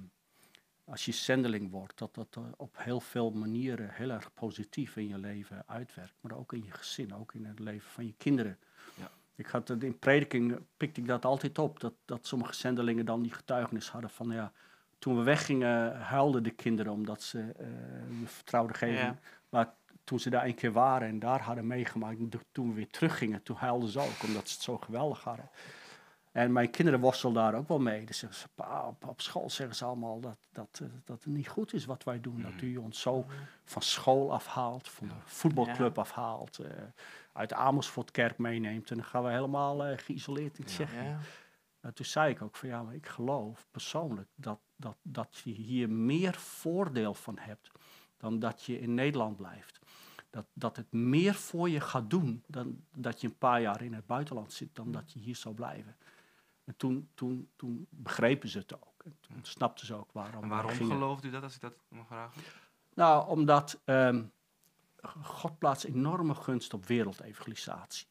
als je zendeling wordt, dat dat eh, op heel veel manieren heel erg positief in je leven uitwerkt. Maar ook in je gezin, ook in het leven van je kinderen.
Ja.
Ik had in prediking, eh, pikte ik dat altijd op, dat, dat sommige zendelingen dan die getuigenis hadden van ja, toen we weggingen huilden de kinderen omdat ze eh de vertrouwde geven.
Ja.
Maar toen ze daar een keer waren en daar hadden meegemaakt, en toen we weer teruggingen, toen huilden ze ook, omdat ze het zo geweldig hadden. En mijn kinderen worstelden daar ook wel mee. Dus zeggen ze, "Pa, op, op school zeggen ze allemaal dat, dat, eh, dat het niet goed is wat wij doen. Dat u ons zo van school afhaalt, van de voetbalclub afhaalt, eh, uit de Amersfoortkerk meeneemt. En dan gaan we helemaal eh, geïsoleerd in Tsjechië.
Ja.
Nou, toen zei ik ook van ja, maar ik geloof persoonlijk dat, dat, dat je hier meer voordeel van hebt dan dat je in Nederland blijft. Dat, dat het meer voor je gaat doen dan dat je een paar jaar in het buitenland zit, dan dat je hier zou blijven. En toen, toen, toen begrepen ze het ook. En toen snapten ze ook waarom.
En waarom gelooft u dat, als ik dat mag vragen?
Nou, omdat ehm, God plaatst enorme gunst op wereldevangelisatie.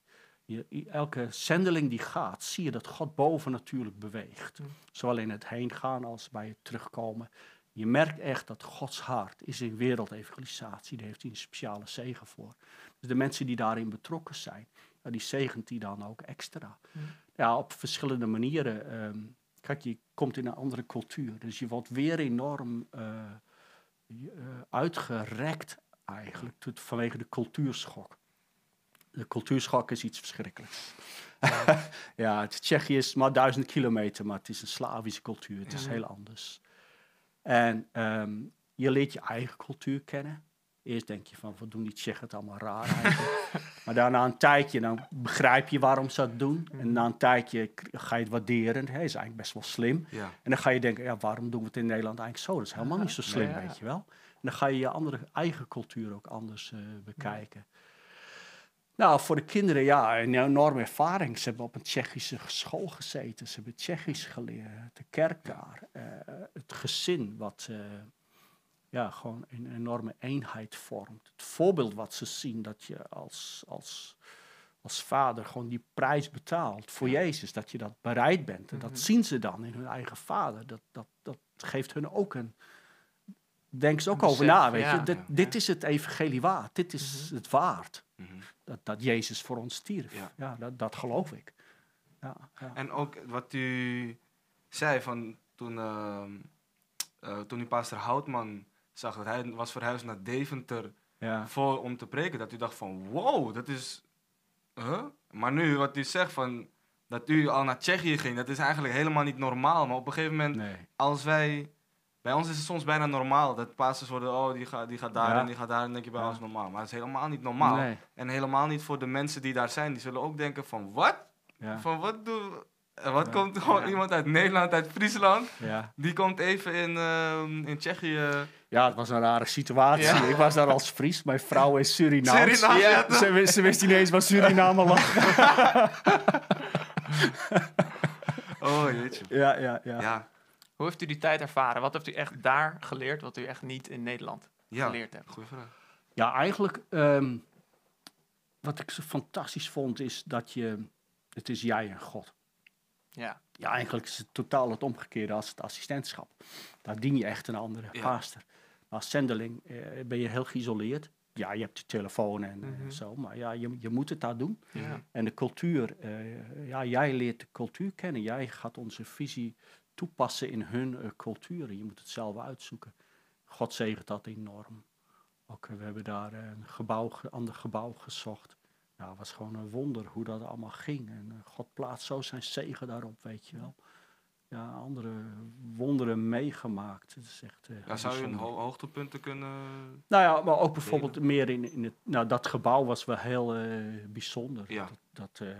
Je, elke zendeling die gaat, zie je dat God boven natuurlijk beweegt.
Mm.
Zowel in het heen gaan als bij het terugkomen. Je merkt echt dat Gods hart is in wereldevangelisatie. Daar heeft hij een speciale zegen voor. Dus de mensen die daarin betrokken zijn, ja, die zegent hij dan ook extra.
Mm.
Ja, op verschillende manieren. ehm, kijk, je komt in een andere cultuur. Dus je wordt weer enorm eh, eh, uitgerekt eigenlijk tot- vanwege de cultuurschok. De cultuurschok is iets verschrikkelijks. ja, het Tsjechië is maar duizend kilometer, maar het is een Slavische cultuur. Het is
Ja.
heel anders. En ehm, je leert je eigen cultuur kennen. Eerst denk je van, wat doen die Tsjechen het allemaal raar eigenlijk. maar daarna een tijdje, dan begrijp je waarom ze dat doen. En na een tijdje ga je het waarderen. Hij is eigenlijk best wel slim.
Ja.
En dan ga je denken, ja, waarom doen we het in Nederland eigenlijk zo? Dat is helemaal niet zo slim,
Ja.
weet je wel. En dan ga je je andere eigen cultuur ook anders eh, bekijken. Nou, voor de kinderen, ja, een enorme ervaring. Ze hebben op een Tsjechische school gezeten. Ze hebben Tsjechisch geleerd, de kerk daar. eh, het gezin, wat eh, ja, gewoon een enorme eenheid vormt. Het voorbeeld wat ze zien, dat je als, als, als vader gewoon die prijs betaalt voor Jezus. Dat je dat bereid bent. En
Mhm.
dat zien ze dan in hun eigen vader. Dat, dat, dat geeft hun ook een... Denk ze ook over na, weet
ja.
je. Dit,
Ja.
dit is het evangelie waard. Dit is
Mhm.
het waard.
Mhm.
Dat, dat Jezus voor ons stierf.
Ja.
Dat, dat geloof ik.
En ook wat u zei van toen, ehm, eh, toen u pastor Houtman zag dat hij was verhuisd naar Deventer
ja.
voor, om te preken, dat u dacht van wow, dat is... Huh? Maar nu wat u zegt van dat u al naar Tsjechië ging, dat is eigenlijk helemaal niet normaal. Maar op een gegeven moment,
Nee.
als wij... Bij ons is het soms bijna normaal dat pastors worden, oh die gaat, die gaat daar
Ja.
en die gaat daar, en dan denk je bij
Ja.
ons normaal. Maar het is helemaal niet normaal.
Nee.
En helemaal niet voor de mensen die daar zijn. Die zullen ook denken van, wat?
Ja.
Van wat doe... Wat komt gewoon iemand uit Nederland, uit Friesland?
Ja.
Die komt even in, ehm, in Tsjechië.
Ja, het was een rare situatie.
Ja.
Ik was daar als Fries. Mijn vrouw is Surinaams.
Ja, toch?
Ze, wist- ze wist niet eens waar Suriname lag.
Oh jeetje.
Ja, ja, ja.
Ja,
Hoe heeft u die tijd ervaren? Wat heeft u echt daar geleerd wat u echt niet in Nederland
ja.
geleerd hebt?
Goeie vraag.
Ja, eigenlijk, ehm, wat ik zo fantastisch vond, is dat je, het is jij en God.
Ja.
Ja, eigenlijk is het totaal het omgekeerde als het assistentschap. Daar dien je echt een andere
Ja.
paaster. Als zendeling eh, ben je heel geïsoleerd. Ja, je hebt je telefoon en eh,
Mhm.
zo, maar ja, je, je moet het daar doen.
Ja.
En de cultuur, eh, ja, jij leert de cultuur kennen. Jij gaat onze visie toepassen in hun culturen. Je moet het zelf uitzoeken. God zegent dat enorm. Ook, we hebben daar een gebouw, ge- ander gebouw gezocht. Nou, het was gewoon een wonder hoe dat allemaal ging. En God plaatst zo zijn zegen daarop, weet je wel. Ja, andere wonderen meegemaakt. Het is echt, eh,
Ja, zou je een ho hoogtepunten kunnen...
Nou ja, maar ook bijvoorbeeld meer in, in het... Nou, dat gebouw was wel heel eh, bijzonder.
Ja.
Dat, dat, eh,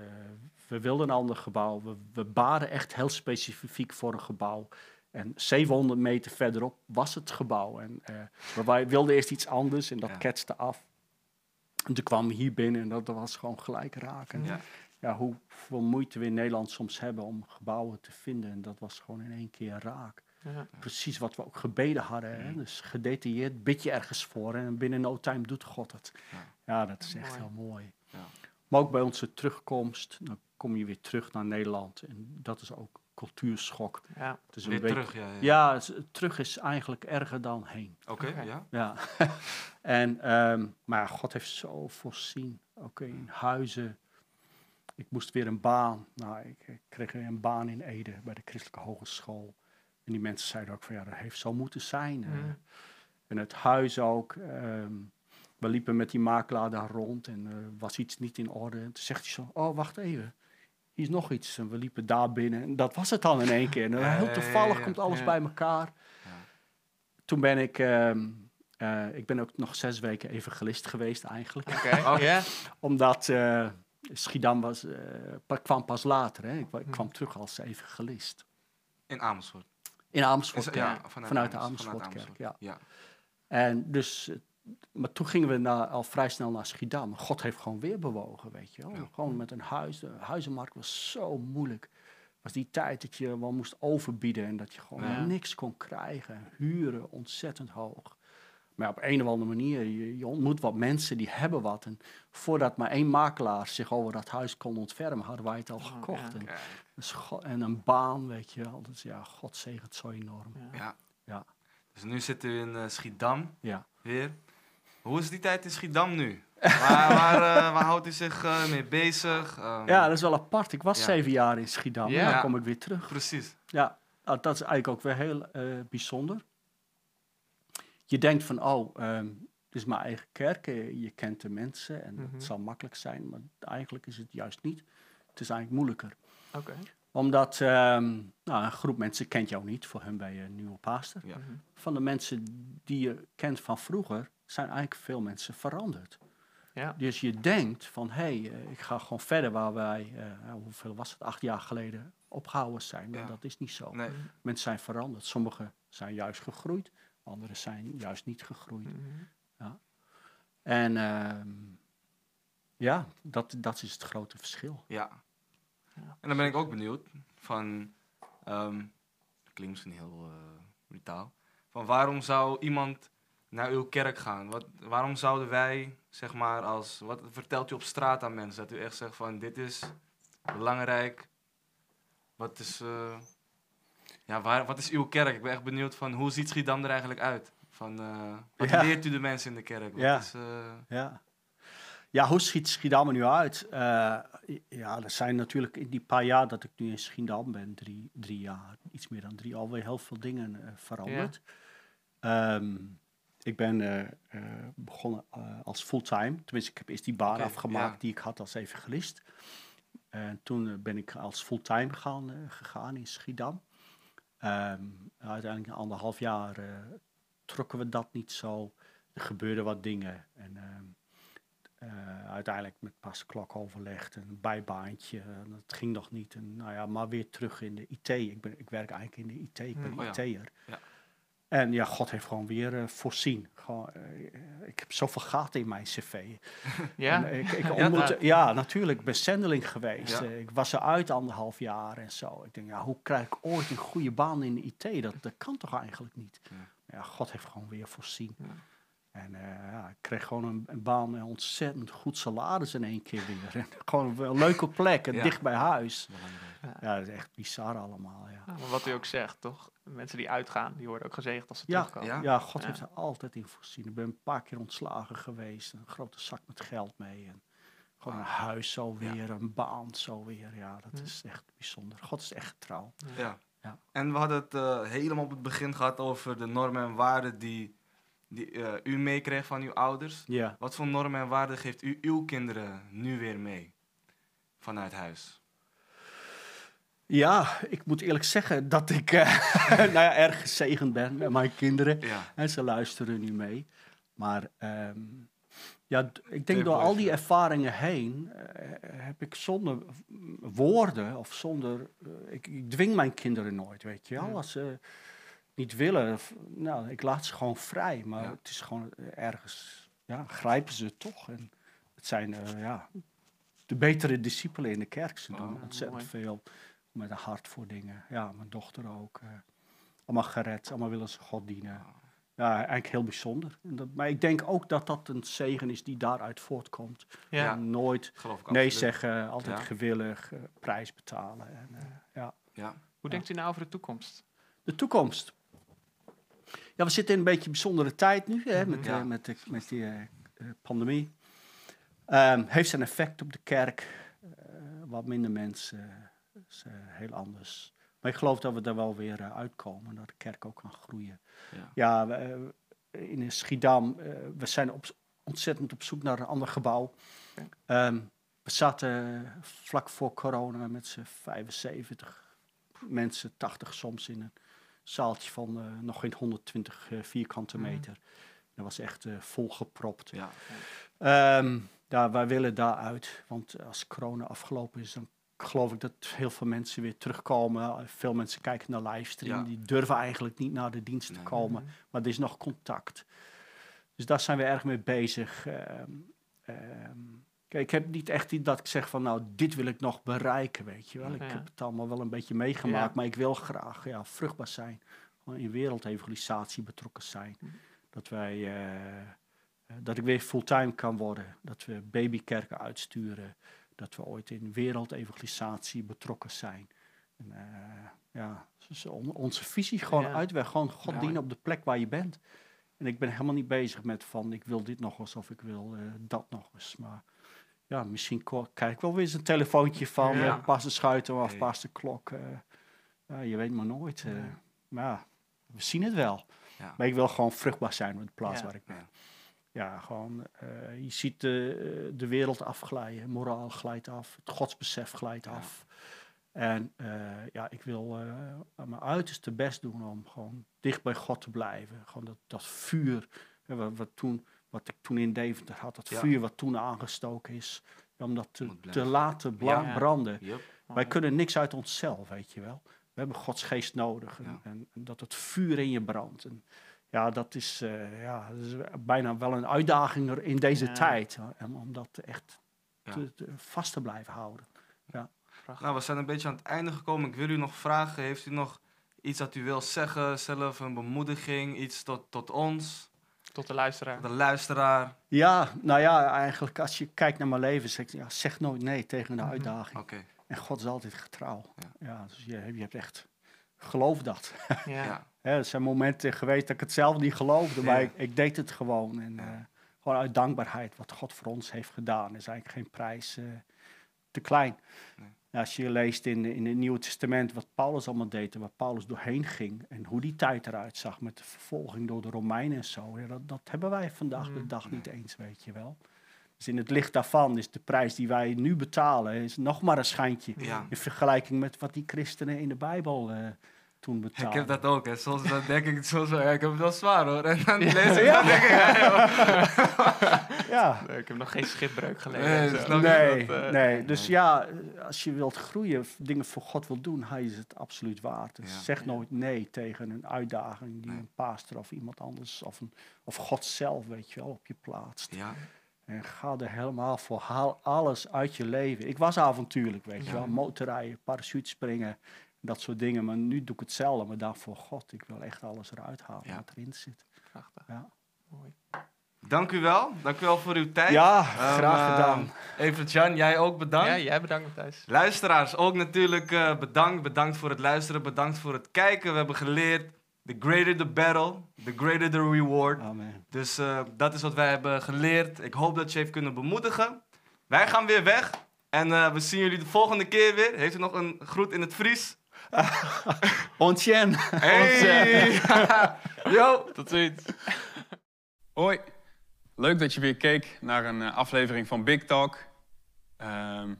we wilden een ander gebouw. We, we baden echt heel specifiek voor een gebouw. En 700 meter verderop was het gebouw. En, maar wij wilden eerst iets anders en dat
Ja.
ketste af. En toen kwamen we hier binnen en dat, dat was gewoon gelijk raken.
Ja.
Ja, hoeveel moeite we in Nederland soms hebben om gebouwen te vinden. En dat was gewoon in één keer raak
Ja.
precies wat we ook gebeden hadden. Hè? Dus gedetailleerd bid je ergens voor en binnen no time doet God het.
Ja.
Ja, dat is echt
Mooi.
heel mooi.
Ja.
Maar ook bij onze terugkomst, dan kom je weer terug naar Nederland. En dat is ook cultuurschok.
Ja.
Het is een
Weer
beetje-
terug, ja. ja.
Terug is eigenlijk erger dan heen.
Oké,
Oké.
ja.
Ja. en, ehm, maar God heeft zo voorzien. Ook in huizen. Ik moest weer een baan. Nou, ik, ik kreeg een baan in Ede bij de Christelijke Hogeschool. En die mensen zeiden ook van ja, dat heeft zo moeten zijn. eh.
Mhm.
En het huis ook. ehm, we liepen met die makelaar daar rond en er was iets niet in orde. En toen zegt hij zo, oh wacht even, hier is nog iets. En we liepen daar binnen en dat was het dan in één keer. En
ja,
heel toevallig
ja,
komt alles bij elkaar.
Ja.
Toen ben ik, ehm, eh, ik ben ook nog zes weken evangelist geweest eigenlijk.
Oh.
Omdat eh, Schiedam was, eh, kwam pas later. Hè. Ik,
Mhm.
kwam terug als evangelist.
In Amersfoort.
In Amersfoort,
Is-
ja,
vanuit,
vanuit de
Amersfoort,
Amersfoortkerk, ja.
ja.
En dus, eh, maar toen gingen we na, al vrij snel naar Schiedam. God heeft gewoon weer bewogen, weet je wel.
Ja.
Gewoon met een huis. De huizenmarkt was zo moeilijk. was die tijd dat je wel moest overbieden en dat je gewoon
Ja.
niks kon krijgen. Huren ontzettend hoog. Maar op een of andere manier, je, je ontmoet wat mensen die hebben wat. En voordat maar één makelaar zich over dat huis kon ontfermen, hadden wij het al
Oh,
gekocht.
ja.
En, dus een baan, weet je wel. Dus ja, God zegent zo enorm.
Ja.
ja.
Ja.
Dus nu zitten we in eh, Schiedam
Ja.
weer. Hoe is die tijd in Schiedam nu? waar, waar, eh, waar houdt u zich eh, mee bezig? Ehm,
Ja, dat is wel apart. Ik was
Ja.
zeven jaar in Schiedam.
Ja.
En dan kom ik weer terug.
Precies.
Ja, dat is eigenlijk ook weer heel eh, bijzonder. Je denkt van, oh, ehm het is mijn eigen kerk. eh, je kent de mensen en
Mhm.
het zal makkelijk zijn. Maar eigenlijk is het juist niet. Het is eigenlijk moeilijker.
Oké.
Omdat ehm, nou, een groep mensen kent jou niet. Voor hun ben je een nieuwe pastor.
Ja.
Mhm.
Van de mensen die je kent van vroeger, zijn eigenlijk veel mensen veranderd.
Ja.
Dus je denkt van, hé, hey, eh, ik ga gewoon verder waar wij, eh, hoeveel was het, acht jaar geleden opgehouden zijn. Maar
Ja.
dat is niet zo.
Nee.
Mensen zijn veranderd. Sommigen zijn juist gegroeid, anderen zijn juist niet gegroeid.
Mhm.
En ehm, ja, dat, dat is het grote verschil.
Ja.
Ja.
En dan ben ik ook benieuwd van, ehm dat klinkt misschien heel eh, brutaal, van waarom zou iemand naar uw kerk gaan? Wat, waarom zouden wij, zeg maar, als, wat vertelt u op straat aan mensen? Dat u echt zegt van, dit is belangrijk, wat is, eh, ja, waar, wat is uw kerk? Ik ben echt benieuwd van, hoe ziet Schiedam er eigenlijk uit? Van, eh, wat
Ja.
leert u de mensen in de kerk? Wat
Ja.
is, eh,
Ja. Ja, hoe schiet Schiedam er nu uit? Eh, ja, er zijn natuurlijk in die paar jaar dat ik nu in Schiedam ben, drie, drie jaar, iets meer dan drie, alweer heel veel dingen veranderd. Ehm, ik ben begonnen als fulltime. Tenminste, ik heb eerst die baan afgemaakt
ja.
die ik had als evangelist. En toen ben ik als fulltime gaan, gegaan in Schiedam. Ehm, uiteindelijk een anderhalf jaar eh, trokken we dat niet zo. Er gebeurden wat dingen. En ehm, eh, uiteindelijk met pas klok overlegd, een bijbaantje. En dat ging nog niet. En, nou ja, maar weer terug in de IT. Ik, ben, ik werk eigenlijk in de IT. Ik ben
Hmm.
Oh ja.
IT'er.
Ja.
En ja, God heeft gewoon weer eh, voorzien. Gewoon, eh, ik heb zoveel gaten in mijn cv.
Ja.
Ik, ik
Ja,
dat-
ja, natuurlijk. Ik ben zendeling geweest.
Ja.
Eh, Ik was eruit anderhalf jaar en zo. Ik denk, ja, hoe krijg ik ooit een goede baan in de IT? Dat, dat kan toch eigenlijk niet?
Ja.
Ja, God heeft gewoon weer voorzien.
Ja.
En ja, ik kreeg gewoon een, een baan met ontzettend goed salaris in één keer weer. En gewoon een leuke plek en dicht bij huis. Ja, dat is echt bizar allemaal, ja.
Wat u ook zegt, toch? Mensen die uitgaan, die worden ook gezegend als ze
Ja,
terugkomen.
Ja.
Ja, God
Ja.
heeft er altijd in voorzien. Ik ben een paar keer ontslagen geweest. Een grote zak met geld mee. En gewoon een huis zo
Ja.
weer, een baan zo weer. Ja, dat is echt bijzonder. God is echt trouw.
Ja.
Ja.
En we hadden het eh, helemaal op het begin gehad over de normen en waarden die, die eh, u meekreeg van uw ouders.
Ja.
Wat voor normen en waarden geeft u uw kinderen nu weer mee vanuit huis?
Ja, ik moet eerlijk zeggen dat ik eh, nou ja, erg gezegend ben met mijn kinderen.
Ja.
En ze luisteren nu mee. Maar ehm, ja, ik denk door al die ervaringen heen eh, heb ik zonder woorden of zonder. eh, ik, ik dwing mijn kinderen nooit, weet je wel.
Ja.
Als ze niet willen, of- nou, ik laat ze gewoon vrij. Maar
Ja.
het is gewoon ergens, ja, grijpen ze toch. En het zijn, ja, de betere discipelen in de kerk. Ze doen
Oh,
ontzettend
mooi.
veel met een hart voor dingen. Ja, mijn dochter ook. eh, allemaal gered, allemaal willen ze God dienen. Ja, eigenlijk heel bijzonder. En dat, maar ik denk ook dat dat een zegen is die daaruit voortkomt.
Ja.
En nooit nee
absoluut.
zeggen, altijd
Ja.
gewillig, eh, prijs betalen. En, eh, ja.
Ja.
Hoe denkt u nou over de toekomst?
De toekomst. Ja, we zitten in een beetje een bijzondere tijd nu, hè, met,
Mhm. Ja.
eh, met, de, met die eh, eh, pandemie. Ehm, heeft zijn effect op de kerk. Eh, wat minder mensen, is eh, heel anders. Maar ik geloof dat we er wel weer eh, uitkomen, dat de kerk ook kan groeien.
Ja.
Ja, eh, in Schiedam, we zijn op, ontzettend op zoek naar een ander gebouw. Ehm, we zaten vlak voor corona met z'n 75 mensen, 80 soms in een zaaltje van nog geen 120 eh, vierkante
Mhm.
meter. Dat was echt eh, volgepropt.
Ja.
Ehm, ja, wij willen daaruit, want als corona afgelopen is, dan geloof ik dat heel veel mensen weer terugkomen. Veel mensen kijken naar livestream,
Ja.
die durven eigenlijk niet naar de dienst te
Nee.
komen, maar er is nog contact. Dus daar zijn we erg mee bezig. Ehm, ehm, kijk, ik heb niet echt die- dat ik zeg van, nou, dit wil ik nog bereiken, weet je wel. Ik
Ja.
heb het allemaal wel een beetje meegemaakt,
Ja.
maar ik wil graag ja, vruchtbaar zijn. In wereldevangelisatie betrokken zijn.
Mhm.
Dat wij... eh, eh, dat ik weer fulltime kan worden. Dat we babykerken uitsturen. Dat we ooit in wereldevangelisatie betrokken zijn. En, eh, ja, dus on- onze visie gewoon
Ja.
uitweg. Gewoon God
Ja.
dienen op de plek waar je bent. En ik ben helemaal niet bezig met van ik wil dit nog eens of ik wil eh, dat nog eens. Maar ja, misschien krijg ik wel weer eens een telefoontje van
Ja.
eh, pas de schuiten of
Hey.
pas de klok. je weet maar nooit. Maar ja, we zien het wel.
Ja.
Maar ik wil gewoon vruchtbaar zijn op de plaats waar ik ben.
Ja.
Gewoon, eh, je ziet de, de wereld afglijden, moraal glijdt af, het godsbesef glijdt
Ja.
af. En eh, ja, ik wil eh, mijn uiterste best doen om gewoon dicht bij God te blijven. Gewoon dat, dat vuur, hè, wat, wat, toen, wat ik toen in Deventer had, dat
Ja.
vuur wat toen aangestoken is, om dat te, laten
Ja.
branden.
Yep.
Wij kunnen niks uit onszelf, weet je wel. We hebben Gods geest nodig. En,
Ja.
en, en dat het vuur in je brandt. En ja, dat is, eh, ja, dat is bijna wel een uitdaging er in deze
Ja.
tijd. hè, Om, om dat echt
Ja.
te, te- vast te blijven houden.
Prachtig.
Nou, we zijn een beetje aan het einde gekomen. Ik wil u nog vragen. Heeft u nog iets dat u wil zeggen? Zelf een bemoediging? Iets tot, tot ons?
Tot de luisteraar.
De luisteraar?
Ja, nou ja, eigenlijk als je kijkt naar mijn leven, zeg ja, zeg nooit nee tegen de
Mhm.
uitdaging.
Oké.
En God is altijd getrouw.
Ja.
Ja, dus je, je hebt echt, geloof dat.
Ja.
Hè, er zijn momenten geweest dat ik het zelf niet geloofde, maar ik, ik deed het gewoon. En eh, gewoon uit dankbaarheid, wat God voor ons heeft gedaan, is eigenlijk geen prijs eh, te klein.
Nee.
Ja, als je leest in, in het Nieuwe Testament wat Paulus allemaal deed en waar Paulus doorheen ging en hoe die tijd eruit zag met de vervolging door de Romeinen en zo, ja, dat, dat hebben wij vandaag de
Mm.
dag niet eens, weet je wel. Dus in het licht daarvan is de prijs die wij nu betalen, is nog maar een schijntje.
Ja.
In vergelijking met wat die christenen in de Bijbel eh, toen
Ik heb dat ook. Hè. Soms dan denk ik soms wel, ja, ik heb het wel zwaar hoor. En dan lees ik dan denk ik, ja.
Ja,
Nee, Ik heb nog geen schipbreuk gelezen.
Nee,
nee,
dat, eh,
nee. Dus
nee.
ja, als je wilt groeien, dingen voor God wil doen, hij is het absoluut waard. Dus
Ja.
zeg
Ja.
nooit nee tegen een uitdaging die
Nee.
een pastor of iemand anders of, een, of God zelf, weet je wel, op je plaatst.
Ja,
En ga er helemaal voor. Haal alles uit je leven. Ik was avontuurlijk, weet je
Ja.
wel. Motorrijden, parachute springen, dat soort dingen. Maar nu doe ik hetzelfde, maar dan voor God. Ik wil echt alles eruit halen
Ja.
wat erin zit.
Prachtig.
Ja,
Mooi.
dank u wel. Dank u wel voor uw tijd.
ja
Ehm,
graag
ehm,
gedaan.
Even Jan, jij ook bedankt.
Ja, jij bedankt Matthijs.
Luisteraars, ook natuurlijk eh, bedankt. Bedankt voor het luisteren, bedankt voor het kijken. We hebben geleerd, the greater the battle, the greater the reward.
Amen.
Dus eh, dat is wat wij hebben geleerd. Ik hoop dat je heeft kunnen bemoedigen. Wij gaan weer weg. En eh, we zien jullie de volgende keer weer. Heeft u nog een groet in het Fries?
Ontjen.
Hey! Yo!
Tot ziens.
Hoi, leuk dat je weer keek naar een eh, aflevering van Big Talk. Ehm,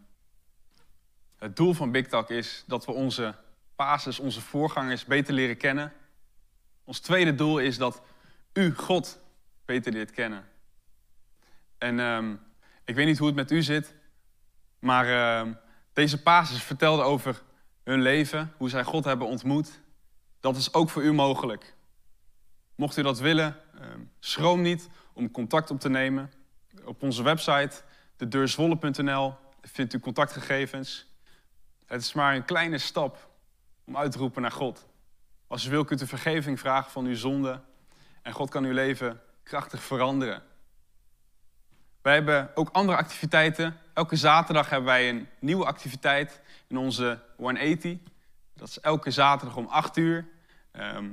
Het doel van Big Talk is dat we onze basis, onze voorgangers beter leren kennen. Ons tweede doel is dat u God beter leert kennen. En ehm, ik weet niet hoe het met u zit, maar ehm, deze basis vertelde over hun leven, hoe zij God hebben ontmoet. Dat is ook voor u mogelijk. Mocht u dat willen, ehm, schroom niet om contact op te nemen. Op onze website, dedeurzwolle.nl, vindt u contactgegevens. Het is maar een kleine stap om uit te roepen naar God. Als u wil, kunt u vergeving vragen van uw zonde. En God kan uw leven krachtig veranderen. Wij hebben ook andere activiteiten. Elke zaterdag hebben wij een nieuwe activiteit in onze 180. Dat is elke zaterdag om 8 uur. Ehm,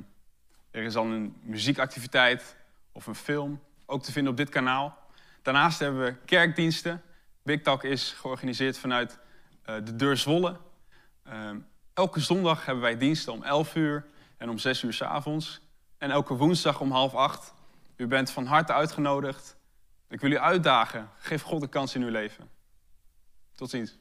er is dan een muziekactiviteit of een film, ook te vinden op dit kanaal. Daarnaast hebben we kerkdiensten. Big Talk is georganiseerd vanuit uh, de Deur Zwolle. Ehm, elke zondag hebben wij diensten om 11 uur en om 6 uur s avonds. En elke woensdag om half acht. U bent van harte uitgenodigd. Ik wil u uitdagen. Geef God een kans in uw leven. Tot ziens.